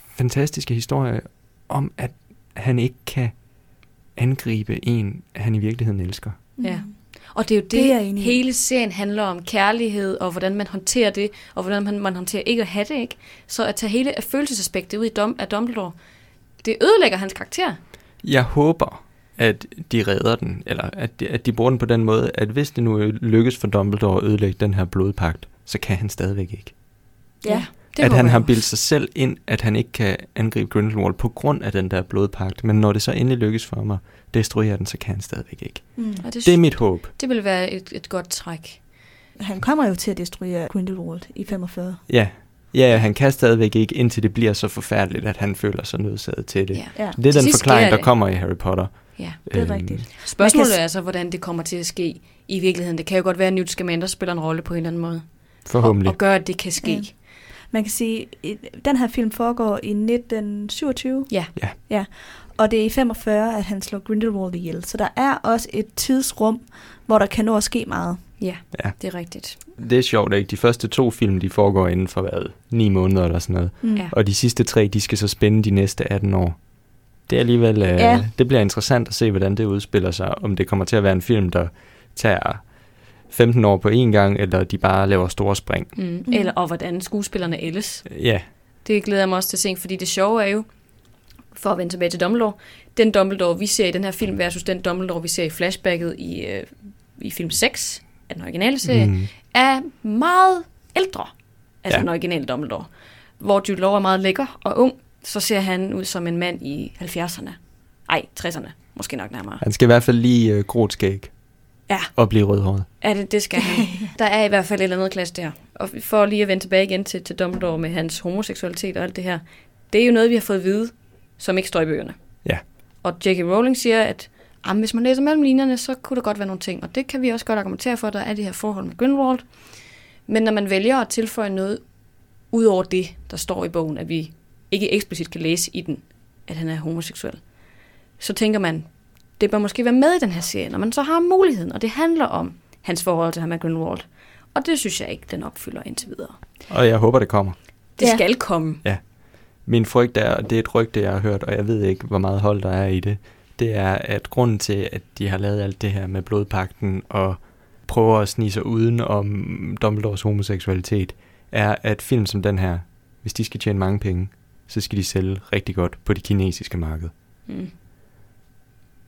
fantastiske historie om, at han ikke kan angribe en, han i virkeligheden elsker. Ja. Og det er jo det, Det er hele serien handler om. Kærlighed, og hvordan man håndterer det, og hvordan man, man håndterer ikke at have det, ikke? Så at tage hele følelsesaspektet ud i dom, af Dumbledore, det ødelægger hans karakter. Jeg håber, at de redder den, eller at de, at de bruger den på den måde, at hvis det nu lykkes for Dumbledore at ødelægge den her blodpagt, så kan han stadigvæk ikke. Ja. det at han jeg har bildt sig selv ind, at han ikke kan angribe Grindelwald på grund af den der blodpagt, men når det så endelig lykkes for ham at destruere den, så kan han stadigvæk ikke. Mm. Og det, Det er mit håb. det vil være et, et godt træk. Han kommer jo til at destruere Grindelwald i 45. Ja. Ja, han kan stadigvæk ikke, indtil det bliver så forfærdeligt, at han føler sig nødsaget til det. Ja. Ja, Det er den forklaring, der kommer i Harry Potter. Ja. det er Øhm, rigtigt. Spørgsmålet kan er altså, hvordan det kommer til at ske i virkeligheden. Det kan jo godt være, at Newt Scamander spiller en rolle på en eller anden måde. Forhåbentlig. Og, og gør, at det kan ske. Ja. Man kan sige, at den her film foregår i 1927. Ja. Ja. ja. Og det er i 45, at han slår Grindelwald ihjel. Så der er også et tidsrum, hvor der kan nå at ske meget. Ja, Ja. det er rigtigt. Det er sjovt, ikke? De første to film, de foregår inden for hvad? Ni måneder eller sådan noget. Mm. Ja. Og de sidste tre, de skal så spænde de næste 18 år. Det er alligevel, øh, Ja. det bliver interessant at se, hvordan det udspiller sig. Om det kommer til at være en film, der tager 15 år på én gang, eller de bare laver store spring. Mm. Mm. Eller, og hvordan skuespillerne ældes. Ja, Det glæder jeg mig også til at se, fordi det sjove er jo, for at vende tilbage til Dumbledore, den Dumbledore, vi ser i den her film, versus den Dumbledore, vi ser i flashbacket i, øh, i film 6 af den originale serie, mm. er meget ældre, altså ja. den originale Dumbledore. Hvor Jude Law er meget lækker og ung, så ser han ud som en mand i 70'erne. Ej, 60'erne, måske nok nærmere. han skal i hvert fald lige øh, gråt skæg Ja. og blive rødhåret. Ja, det, det skal han. Der er i hvert fald et eller andet klasse der. Og for lige at vende tilbage igen til, til Dumbledore med hans homoseksualitet og alt det her. Det er jo noget, vi har fået at vide, som ikke står i bøgerne. Ja. Og J.K. Rowling siger, at jamen, hvis man læser mellem linjerne, så kunne der godt være nogle ting. Og det kan vi også godt argumentere for, at der er det her forhold med Grindelwald. Men når man vælger at tilføje noget ud over det, der står i bogen, at vi ikke eksplicit kan læse i den, at han er homoseksuel, så tænker man, det bør måske være med i den her serie, når man så har muligheden, og det handler om hans forhold til ham med Grindelwald. Og det synes jeg ikke, den opfylder indtil videre. Og jeg håber, det kommer. Det Ja. skal komme. Min frygt er, og det er et rygte, jeg har hørt, og jeg ved ikke, hvor meget hold der er i det, det er, at grunden til, at de har lavet alt det her med blodpakten og prøver at snige sig uden om Dumbledores homoseksualitet, er, at film som den her, hvis de skal tjene mange penge, så skal de sælge rigtig godt på det kinesiske marked. Mm.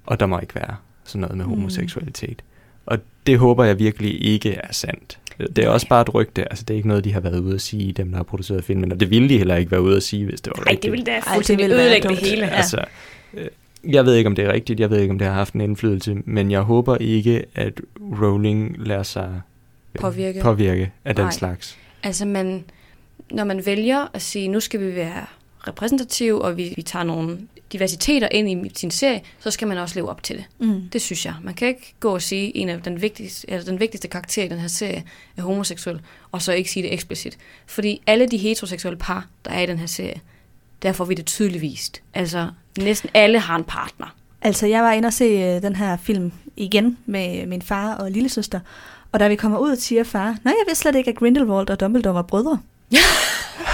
Og der må ikke være sådan noget med Mm. homoseksualitet. Og det håber jeg virkelig ikke er sandt. Det er Nej. også bare et rygte, altså det er ikke noget, de har været ude at sige, dem der har produceret filmen, og det ville de heller ikke være ude at sige, hvis det var Nej, rigtigt. det ville da fuldstændig ødelægge det hele. Ja. Altså, øh, jeg ved ikke, om det er rigtigt, jeg ved ikke, om det har haft en indflydelse, men jeg håber ikke, at Rowling lader sig øh, Påvirke. påvirke af den Nej. slags. Altså, man, når man vælger at sige, nu skal vi være repræsentative, og vi, vi tager nogle diversiteter ind i sin serie, så skal man også leve op til det. Mm. Det synes jeg. Man kan ikke gå og sige, at en af den vigtigste, eller den vigtigste karakter i den her serie er homoseksuel, og så ikke sige det eksplicit. Fordi alle de heteroseksuelle par, der er i den her serie, der får vi det tydeligt vist. Altså, næsten alle har en partner. Altså, jeg var inde og se øh, den her film igen med min far og lillesøster. Og da vi kommer ud, siger far, nej, jeg vidste slet ikke, at Grindelwald og Dumbledore var brødre.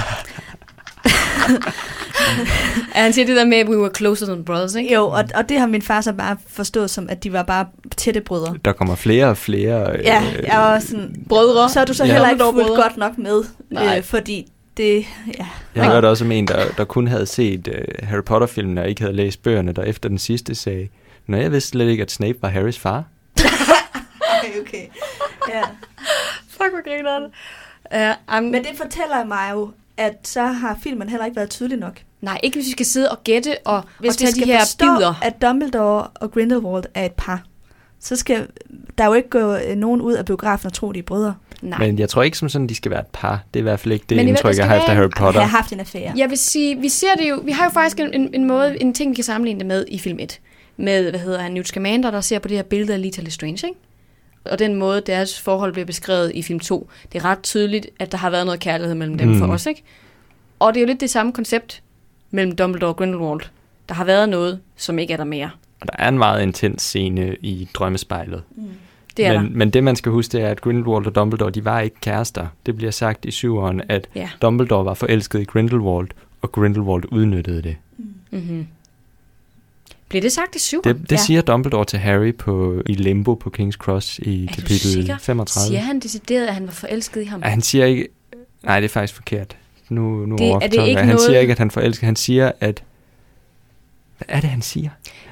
Ja, han siger det der med, at we were closer than brothers, ikke? Jo, og, og det har min far så bare forstået som, at de var bare tætte brødre. Der kommer flere og flere... øh, Ja, jeg var sådan, Brødre. så er du så Ja. heller ikke fuldt godt nok med, Nej. øh, fordi det, ja. Jeg hørte også om en, der, der kun havde set uh, Harry Potter-filmen og ikke havde læst bøgerne, der efter den sidste sagde, Nå, jeg vidste slet ikke, at Snape var Harrys far. Okay, okay. Ja. Fuck, hvor griner det. Uh, um, Men det fortæller mig jo, at så har filmen heller ikke været tydelig nok. Nej, ikke hvis vi skal sidde og gætte og, Hvis og tage vi skal de her forstå, bidder. at Dumbledore og Grindelwald er et par, så skal der jo ikke gå øh, nogen ud af biografen og tro, de er brødre. Nej. Men jeg tror ikke som sådan, de skal være et par. Det er i hvert fald ikke det Men indtryk, jeg har efter Harry Potter. Jeg har haft en affære. Jeg vil sige, vi ser det jo, vi har jo faktisk en, en, en måde, en ting, vi kan sammenligne det med i film 1. Med, hvad hedder han, Newt Scamander, der ser på det her billede af Lita Lestrange, ikke? Og den måde, deres forhold bliver beskrevet i film 2, det er ret tydeligt, at der har været noget kærlighed mellem dem Mm. for os, ikke? Og det er jo lidt det samme koncept mellem Dumbledore og Grindelwald. Der har været noget, som ikke er der mere. Og der er en meget intens scene i drømmespejlet. Det er men, der. men det, man skal huske, det er, at Grindelwald og Dumbledore, de var ikke kærester. Det bliver sagt i syveren, at Ja. Dumbledore var forelsket i Grindelwald, og Grindelwald udnyttede det. Mm-hmm. Bliver det sagt i syv? Det, det Ja. siger Dumbledore til Harry på, i Limbo på King's Cross i Er kapitel sikker? 35. Siger han decideret, at han var forelsket i ham? Ja, han siger ikke... Nej, det er faktisk forkert. Nu, nu Det- er det ikke. Han noget- siger ikke, at han forelsker. Han siger, at... Hvad er det, han siger?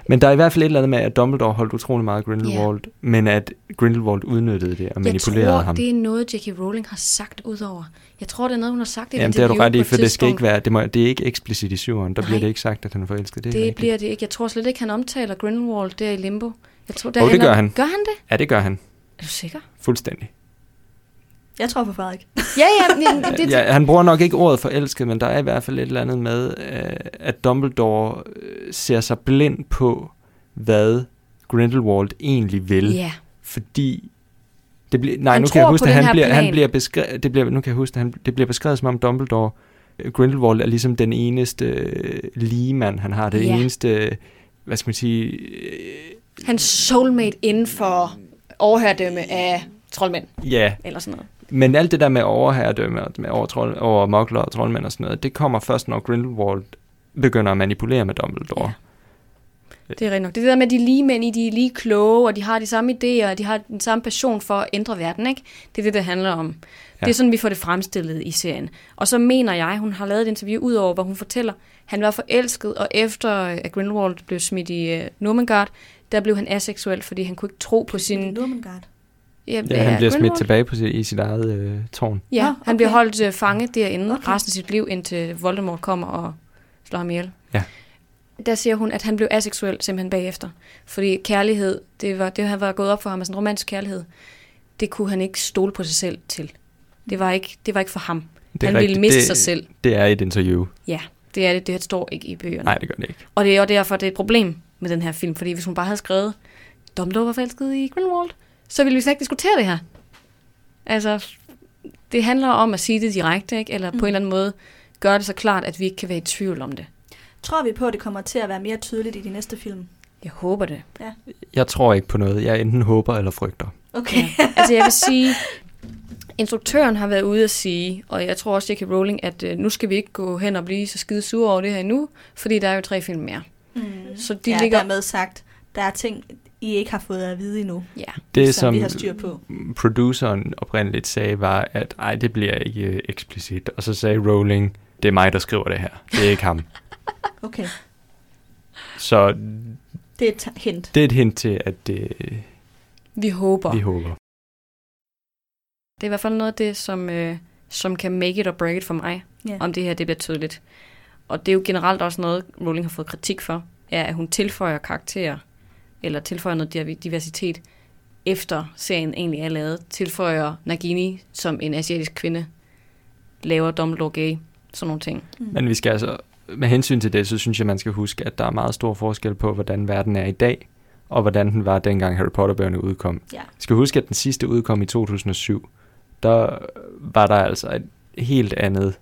Men der er i hvert fald et eller andet med, at Dumbledore holdt utrolig meget Grindelwald, men at Grindelwald udnyttede det og jeg manipulerede tror, ham. det er noget, J.K. Rowling har sagt udover. Jeg tror, det er noget, hun har sagt i Jamen, det har du ret i, for det skal ikke være... Det, må, det er ikke eksplicit i syveren. Der Nej. bliver det ikke sagt, at han er forelsket. Det, er Det rigtigt. bliver det ikke. Jeg tror slet ikke, han omtaler Grindelwald der i Limbo. Jeg tror, der Jo, det gør han. Gør han det? Ja, det gør han. Er du sikker? Fuldstændig. Jeg tror på Frederik. Ja, ja. ja det, det, Ja, han bruger nok ikke ordet forelsket, men der er i hvert fald et eller andet med, øh, at Dumbledore øh, ser sig blind på, hvad Grindelwald egentlig vil. ja. fordi det bliver nej Han nu kan jeg huske at han bliver han bliver beskrevet det bliver nu kan jeg huske at han det bliver beskrevet som om Dumbledore øh, Grindelwald er ligesom den eneste øh, ligemand han har det Ja. eneste hvad skal man sige øh, Hans soulmate inden for overherredømme af troldmænd, ja eller sådan noget. Men alt det der med overherredømme og med over, trold, over mokler og troldmænd og sådan noget det kommer først når Grindelwald begynder at manipulere med Dumbledore Ja. Det er rigtigt nok. Det er det der med, at de er lige mænd i, de er lige kloge, og de har de samme idéer, og de har den samme passion for at ændre verden, ikke? Det er det, det handler om. Ja. Det er sådan, vi får det fremstillet i serien. Og så mener jeg, hun har lavet et interview ud over, hvor hun fortæller, han var forelsket, og efter at Grindelwald blev smidt i uh, Normengard, der blev han aseksuel, fordi han kunne ikke tro på sin... Nurmengard. Ja, han bliver smidt tilbage på sit, i sit eget øh, tårn Ja, Nå, okay. han bliver holdt uh, fange derinde okay. Resten af sit liv, indtil Voldemort kommer og slår ham ihjel. Ja. Der siger hun, at han blev aseksuel simpelthen bagefter. Fordi kærlighed, det, var, det havde været gået op for ham, altså en romantisk kærlighed, det kunne han ikke stole på sig selv til. Det var ikke, det var ikke for ham. det han ville rigtigt. miste det, sig selv. det er et interview Ja, det er det. Det står ikke i bøgerne. nej det gør det ikke Og det er jo derfor, det er et problem med den her film. Fordi hvis hun bare havde skrevet, Dumbledore var forelsket i Grindelwald, så ville vi slet ikke diskutere det her. Altså, det handler om at sige det direkte, ikke? eller på Mm. en eller anden måde gøre det så klart, at vi ikke kan være i tvivl om det. Tror vi på, at det kommer til at være mere tydeligt i de næste film? Jeg håber det. Jeg tror ikke på noget. Jeg enten håber eller frygter. Okay. Altså jeg vil sige, instruktøren har været ude at sige, og jeg tror også, J.K. Rowling, at øh, nu skal vi ikke gå hen og blive så skide sure over det her endnu, fordi der er jo tre film mere. Mm. Så de ja, ligger... dermed sagt, der er ting, I ikke har fået at vide endnu, Ja, Det, som, som vi har styr på. produceren oprindeligt sagde, var, at ej, det bliver ikke øh, eksplicit. Og så sagde Rowling, det er mig, der skriver det her. Det er ikke ham. Okay, Så det er et hint. det er et hint til, at det, vi håber. vi håber. Det er i hvert fald noget af det, som, øh, som kan make it or break it for mig, Ja. om det her det bliver tydeligt. Og det er jo generelt også noget, Rowling har fået kritik for, er, at hun tilføjer karakterer, eller tilføjer noget diver- diversitet, efter serien egentlig er lavet. Tilføjer Nagini som en asiatisk kvinde, laver Dumbledore gay, sådan nogle ting. Mm. Men vi skal altså, med hensyn til det, så synes jeg, man skal huske, at der er meget stor forskel på, hvordan verden er i dag, og hvordan den var, dengang Harry Potter-bøgerne udkom. Ja. Jeg skal huske, at den sidste udkom i 2007. Der var der altså et helt andet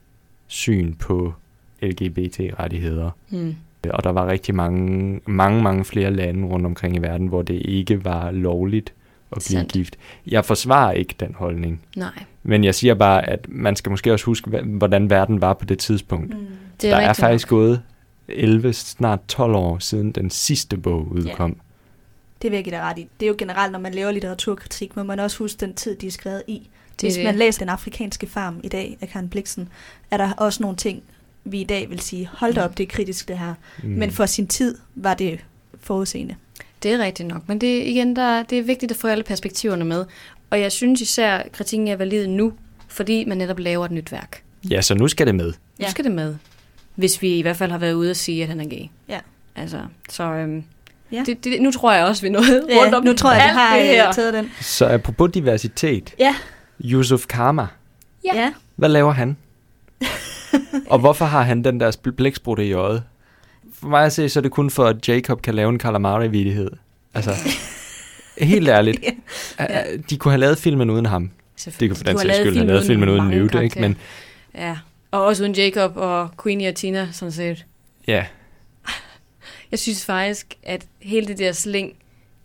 syn på LGBT-rettigheder. Hmm. Og der var rigtig mange, mange, mange flere lande rundt omkring i verden, hvor det ikke var lovligt at blive Sandt. gift. Jeg forsvarer ikke den holdning. Nej, Men jeg siger bare, at man skal måske også huske, hvordan verden var på det tidspunkt. Mm. det der er er rigtigt faktisk nok. gået 11, snart 12 år siden den sidste bog udkom. Det vil jeg give dig ret i. Det er jo generelt, når man laver litteraturkritik, må man også huske den tid, de er skrevet i. Det Hvis er man læser Den afrikanske farm i dag af Karen Bliksen, er der også nogle ting, vi i dag vil sige, hold da op, det er kritisk det her. Mm. Men for sin tid var det forudseende. Det er rigtigt nok, men det, igen, der, det er vigtigt at få alle perspektiverne med. Og jeg synes især, at kritikken er valid nu, fordi man netop laver et nyt værk. Ja, så nu skal det med. Nu Ja. skal det med, hvis vi i hvert fald har været ude at sige, at han er gay. Ja. Altså, så øhm, Ja. det, det, nu tror jeg også, vi nåede Ja, rundt om nu tror jeg, alt har det her. øh, taget den. Så apropos diversitet. Ja. Yusuf Karma. Ja. Hvad laver han? og hvorfor har han den der blæksprutte i øjet? For mig at se, så er det kun for, at Jacob kan lave en calamari-vidighed. Altså, helt ærligt. Ja. De kunne have lavet filmen uden ham. Det kunne for den sags skyld have lavet filmen uden Newt, ikke? Men Ja, og også uden Jacob og Queenie og Tina, sådan set. ja, Jeg synes faktisk, at hele det der sling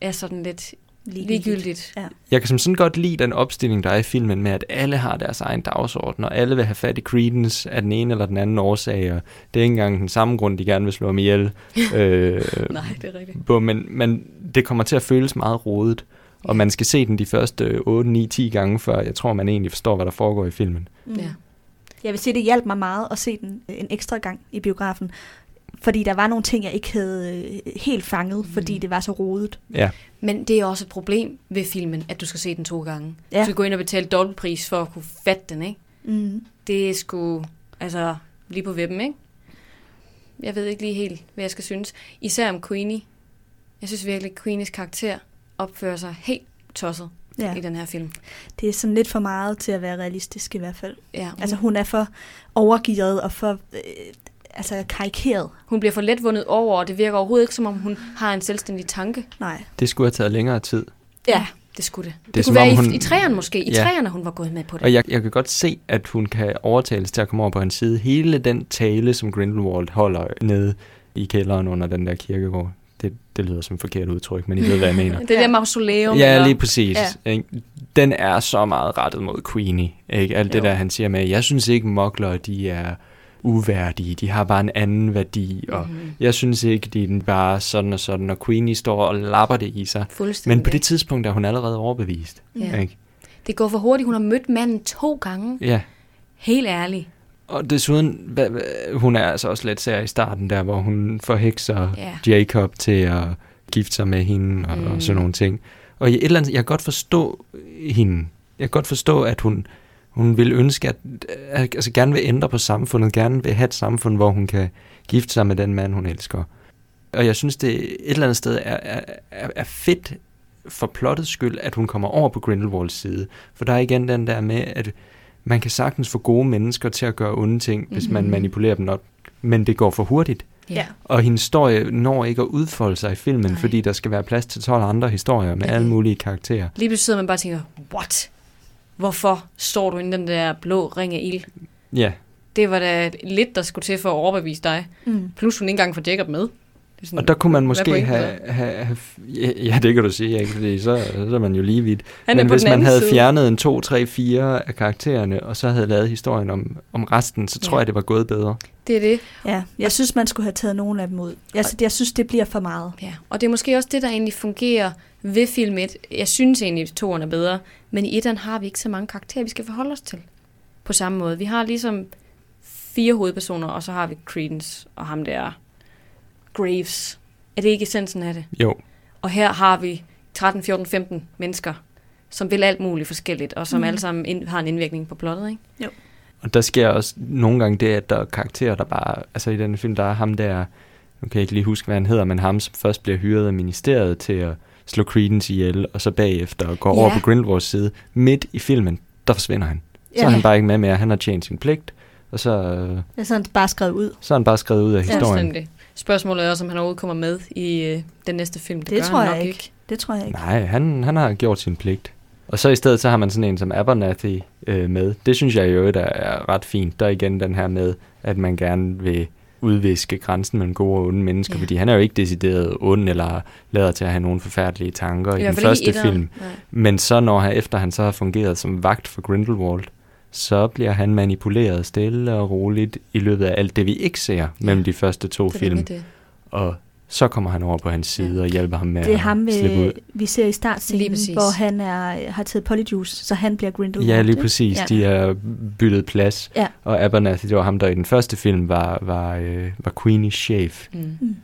er sådan lidt ligegyldigt. Ja. jeg kan som sådan godt lide den opstilling, der er i filmen med, at alle har deres egen dagsorden, og alle vil have fat i Credence af den ene eller den anden årsag, og det er ikke engang den samme grund, de gerne vil slå ham ihjel. øh, Nej, det er rigtigt. på, men, men det kommer til at føles meget rodet, og man skal se den de første 8, 9, 10 gange, før jeg tror, man egentlig forstår, hvad der foregår i filmen. Mm. Ja. Jeg vil sige, det hjalp mig meget at se den en ekstra gang i biografen. Fordi der var nogle ting, jeg ikke havde øh, helt fanget, Mm. fordi det var så rodet. Ja, Men det er også et problem ved filmen, at du skal se den to gange. Ja. Du skal gå ind og betale dobbeltpris for at kunne fatte den, ikke? Mm. Det er sgu, altså, lige på webben, ikke? Jeg ved ikke lige helt, hvad jeg skal synes. Især om Queenie. Jeg synes virkelig, at Queenies karakter opfører sig helt tosset Ja. ja. i den her film. Det er sådan lidt for meget til at være realistisk i hvert fald. Ja, hun, Altså hun er for overgivet og for øh, altså karikeret. hun bliver for let vundet over, og det virker overhovedet ikke, som om hun har en selvstændig tanke. Nej. det skulle have taget længere tid. Ja, det skulle det. Det, er det kunne være om i, hun- i træerne måske. I Ja. træerne, hun var gået med på det. Og jeg, jeg kan godt se, at hun kan overtales til at komme over på hans side. Hele den tale, som Grindelwald holder nede i kælderen under den der kirkegård. Det, det lyder som et forkert udtryk, men I ved, hvad jeg mener. Det der mausoleum. Ja, eller- lige præcis. Ja. Den er så meget rettet mod Queenie. Ikke? Alt det Jo. der, han siger med, jeg synes ikke, mokler, de er uværdige. De har bare en anden værdi, og Mhm. jeg synes ikke, de er bare sådan og sådan, og Queenie står og lapper det i sig. Men på det tidspunkt er hun allerede overbevist. Ja. Ikke? Det går for hurtigt. Hun har mødt manden to gange. Ja. Helt ærligt. Og desuden, hun er altså også lidt sær i starten der, hvor hun forhekser Ja. Jacob til at gifte sig med hende og, mm. Mm. og sådan nogle ting. Og i et eller andet, jeg kan godt forstå hende. Jeg kan godt forstå, at hun, hun vil ønske, at, at altså gerne vil ændre på samfundet, gerne vil have et samfund, hvor hun kan gifte sig med den mand, hun elsker. Og jeg synes, det et eller andet sted er, er, er, fedt for plottets skyld, at hun kommer over på Grindelwalds side. For der er igen den der med, at man kan sagtens få gode mennesker til at gøre onde ting, hvis man Mhm. manipulerer dem nok. Men det går for hurtigt. Ja. Og hendes historie når ikke at udfolde sig i filmen, Nej. Fordi der skal være plads til 12 andre historier med alle mulige karakterer. Lige pludselig sidder man bare og tænker, what? Hvorfor står du inde i den der blå ring af ild? Ja, Det var da lidt, der skulle til for at overbevise dig. Mm. Plus hun ikke engang får Jacob med. Det er sådan, og der kunne man måske have, have, have... Ja, det kan du sige, ikke? Fordi så, så er man jo lige vidt. Han Men hvis man havde side. fjernet en 2, 3, 4 af karaktererne, og så havde lavet historien om, om resten, så tror Ja. jeg, det var gået bedre. Det er det. Ja, jeg synes, man skulle have taget nogle af dem ud. Jeg, jeg synes, det bliver for meget. Ja. Og det er måske også det, der egentlig fungerer ved film 1. Jeg synes egentlig, at toeren er bedre. Men i etteren har vi ikke så mange karakterer, vi skal forholde os til. På samme måde. Vi har ligesom fire hovedpersoner, og så har vi Credence og ham der Graves. Er det ikke essensen af det? Jo, Og her har vi 13, 14, 15 mennesker, som vil alt muligt forskelligt, og som mm. alle sammen ind, har en indvirkning på plottet, ikke? og der sker også nogle gange det, at der er karakterer, der bare... Altså i den film, der er ham der... Nu kan jeg ikke lige huske, hvad han hedder, men ham, som først bliver hyret af ministeriet til at slå Credence ihjel, og så bagefter går Ja. over på Grindelwalds side. Midt i filmen, der forsvinder han. Så Ja. er han bare ikke med mere. Han har tjent sin pligt, og så, øh, Jeg er sådan bare skrevet ud. så er han bare skrevet ud af historien. Fuldstændig. Spørgsmålet er også, om han overhovedet kommer med i øh, den næste film. Det, Det gør tror han jeg nok ikke. ikke. Det tror jeg ikke. Nej, han, han har gjort sin pligt. Og så i stedet, så har man sådan en som Abernathy øh, med. Det synes jeg jo, der er ret fint. Der er igen den her med, at man gerne vil udviske grænsen mellem gode og onde mennesker, Ja. ja. fordi han er jo ikke decideret ond, eller lader til at have nogle forfærdelige tanker i, hvert den første film. Nej. Men så når han, efter han så har fungeret som vagt for Grindelwald, så bliver han manipuleret stille og roligt i løbet af alt det, vi ikke ser mellem de første to Det film. det. Og så kommer han over på hans side Ja. og hjælper ham med Det er at ham, slippe ud. vi, vi ser i startscenen, hvor han er, har taget polyjuice, så han bliver Grindelwald. Ja, lige præcis. Ja. De er byttet plads. Ja. Og Abernathy, det var ham, der i den første film var, var, øh, var Queenie chef. Mm. Mm.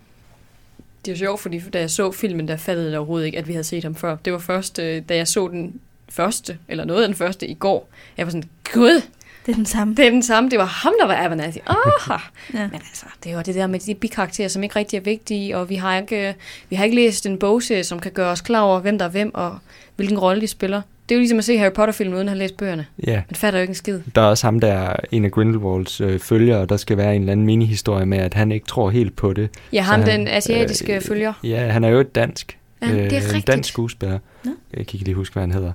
Det er jo sjovt, fordi da jeg så filmen, der fattede jeg overhovedet ikke, at vi havde set ham før. Det var først, øh, da jeg så den første, eller noget af den første i går. Jeg var sådan, gud, Det er den samme. det er den samme. Det var ham, der var Abernathy. Aha. Ja. Men altså, det er jo det der med de bikarakterer, som ikke rigtig er vigtige, og vi har ikke, vi har ikke læst en bogserie, som kan gøre os klar over, hvem der er hvem, og hvilken rolle de spiller. Det er jo ligesom at se Harry Potter-film, uden at have læst bøgerne. Ja. Man fatter jo ikke en skid. Der er også ham, der er en af Grindelwalds øh, følgere, og der skal være en eller anden mini-historie med, at han ikke tror helt på det. Ja, ham, han, den asiatiske øh, følger. Ja, han er jo et dansk. Ja, det er en rigtigt. dansk skuespiller. Nå. Jeg kan ikke lige huske, hvad han hedder.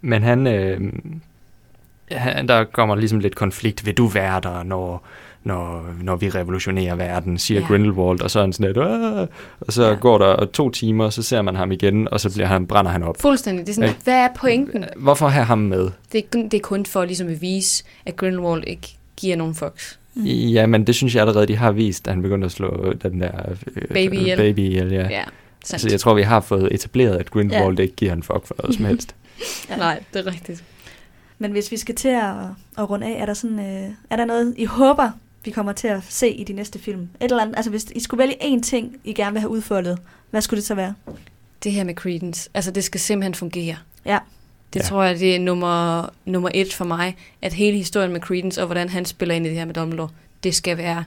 Men han, øh, han, der kommer ligesom lidt konflikt. Vil du være der, når, når, når vi revolutionerer verden, siger Ja. Grindelwald, og så er han sådan lidt, "Åh!" og så Ja. går der to timer, og så ser man ham igen, og så bliver han, brænder han op. Fuldstændig. Det er sådan, Ja. hvad er pointen? Hvorfor have ham med? Det er, kun- det er kun for ligesom at vise, at Grindelwald ikke giver nogen fucks. Mm. Ja, men det synes jeg allerede, de har vist, at han begyndte at slå den der øh, Baby ihjel. baby ihjel, ja. Ja, sandt. Så jeg tror, vi har fået etableret, at Grindelwald Ja. ikke giver en fuck for noget som helst. Ja. Nej, det er rigtigt. Men hvis vi skal til at, at runde af, er der, sådan, øh, er der noget, I håber, vi kommer til at se i de næste film? Et eller andet, altså hvis I skulle vælge én ting, I gerne vil have udfoldet, hvad skulle det så være? Det her med Credence, altså det skal simpelthen fungere. Ja. Det Ja. tror jeg, det er nummer, nummer et for mig, at hele historien med Credence og hvordan han spiller ind i det her med Dumbledore, det skal være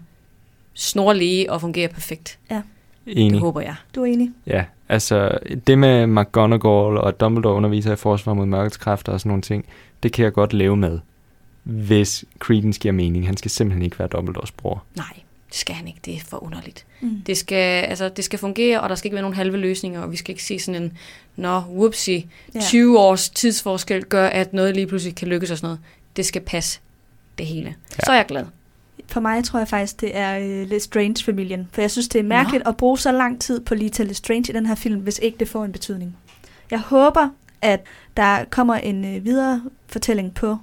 snorlige og fungere perfekt. Det Enig. håber jeg. Du er enig? Ja, altså det med McGonagall og Dumbledore underviser i forsvar mod mørkets kræfter og sådan nogle ting, det kan jeg godt leve med, hvis Credence giver mening. Han skal simpelthen ikke være Dumbledores bror. Nej, det skal han ikke. Det er for underligt. Mm. Det skal, altså, det skal fungere, og der skal ikke være nogen halve løsninger, og vi skal ikke se sådan en, nå, whoopsie, Ja. 20 års tidsforskel gør, at noget lige pludselig kan lykkes og sådan noget. Det skal passe det hele. Ja. Så er jeg glad. For mig tror jeg faktisk, det er øh, Lestrange-familien. For jeg synes, det er mærkeligt at bruge så lang tid på lige til Lestrange i den her film, hvis ikke det får en betydning. Jeg håber, at der kommer en øh, videre fortælling på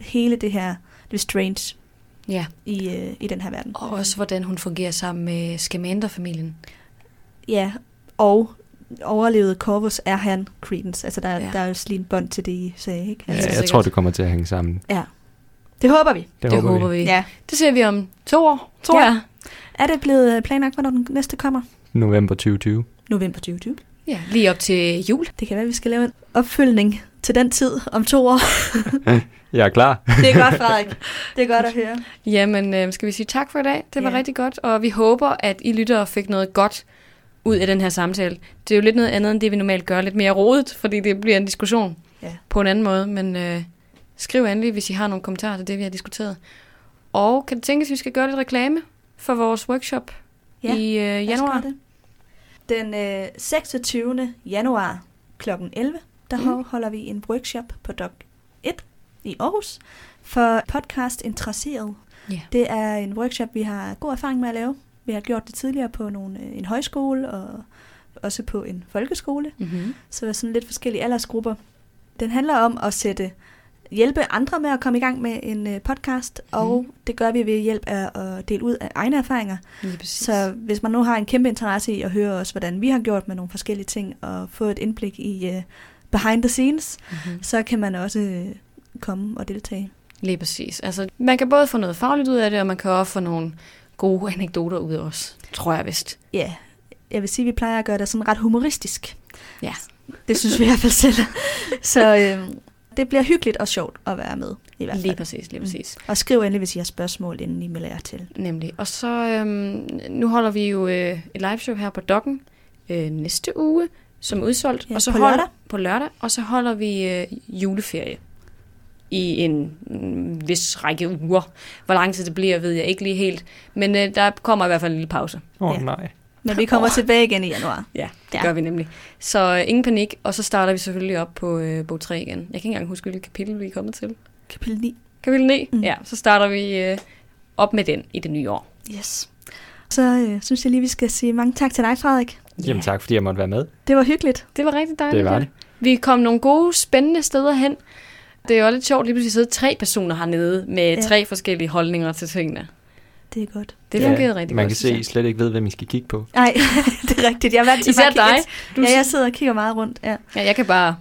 hele det her Lestrange Ja, i, øh, i den her verden. og også hvordan hun fungerer sammen med Scamander-familien. Ja, og overlevede Corvus er han Credence. Altså, der, Ja. ja. der er jo lige en bånd til det, I sagde, ikke? Ja, Altså, jeg sikkert. tror, det kommer til at hænge sammen. ja. Det håber vi. Det, Det, det håber vi. vi. Ja. Det ser vi om to år, tror Ja. jeg. Er det blevet øh, planlagt, hvornår den næste kommer? November 2020. November 2020. Ja, lige op til jul. Det kan være, at vi skal lave en opfølgning til den tid om to år. Jeg er klar. Det er godt, Frederik. Det er godt at høre. Jamen, øh, skal vi sige tak for i dag? Det var Ja. rigtig godt, og vi håber, at I lyttere fik noget godt ud af den her samtale. Det er jo lidt noget andet, end det vi normalt gør. Lidt mere rodet, fordi det bliver en diskussion Ja. på en anden måde. Men øh, skriv endelig, hvis I har nogle kommentarer til det, vi har diskuteret. Og kan det tænkes, at vi skal gøre lidt reklame for vores workshop Ja, i øh, januar? det. Den øh, 26. januar kl. 11, der Mm. holder vi en workshop på Dok 1 i Aarhus for podcast interesseret. Ja. Det er en workshop, vi har god erfaring med at lave. Vi har gjort det tidligere på nogle, øh, en højskole og også på en folkeskole. Mm-hmm. Så der er sådan lidt forskellige aldersgrupper. Den handler om at sætte hjælpe andre med at komme i gang med en øh, podcast, og Mhm. det gør vi ved hjælp af at dele ud af egne erfaringer. Lige præcis. Så hvis man nu har en kæmpe interesse i at høre os, hvordan vi har gjort med nogle forskellige ting, og få et indblik i uh, behind the scenes, mm-hmm. så kan man også komme og deltage. Lige præcis. Altså, man kan både få noget fagligt ud af det, og man kan også få nogle gode anekdoter ud af os. Tror jeg vist. Ja, yeah. jeg vil sige, at vi plejer at gøre det sådan ret humoristisk. Ja. Det synes vi i hvert fald selv. Så øh, det bliver hyggeligt og sjovt at være med, i hvert fald. Lige præcis, lige Mm. præcis. Og skriv endelig, hvis I har spørgsmål, inden I melder jer til. Nemlig. Og så, øhm, nu holder vi jo øh, et liveshow her på Dokken øh, næste uge, som er udsolgt. Ja, og så på holder, lørdag. På lørdag. Og så holder vi øh, juleferie i en mm, vis række uger. Hvor lang tid det bliver, ved jeg ikke lige helt. Men øh, der kommer i hvert fald en lille pause. Åh oh, Ja. nej. Men vi kommer tilbage igen i januar. Ja, det Ja. gør vi nemlig. Så øh, ingen panik, og så starter vi selvfølgelig op på øh, bog 3 igen. Jeg kan ikke engang huske, hvilket kapitel vi er kommet til. Kapitel 9. Kapitel 9? Mm. Ja, så starter vi øh, op med den i det nye år. Yes. Så øh, synes jeg lige, vi skal sige mange tak til dig, Frederik. Jamen tak, fordi jeg måtte være med. Det var hyggeligt. Det var rigtig dejligt. Det var det. Vi kom nogle gode, spændende steder hen. Det er jo lidt sjovt lige pludselig at sidde tre personer hernede med ja. tre forskellige holdninger til tingene. Det er godt. Det Ja. fungerede rigtig Man godt. kan se, at I slet ikke ved, hvem I skal kigge på. Nej, det er rigtigt. Jeg er vant til Især dig. et- Ja, jeg sidder og kigger meget rundt. Ja, Ja, jeg kan bare...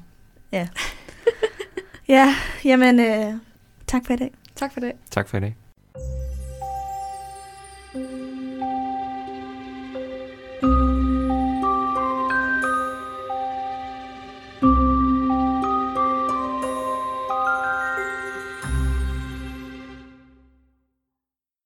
ja jamen, øh, tak for i dag. Tak for det. Tak for i dag.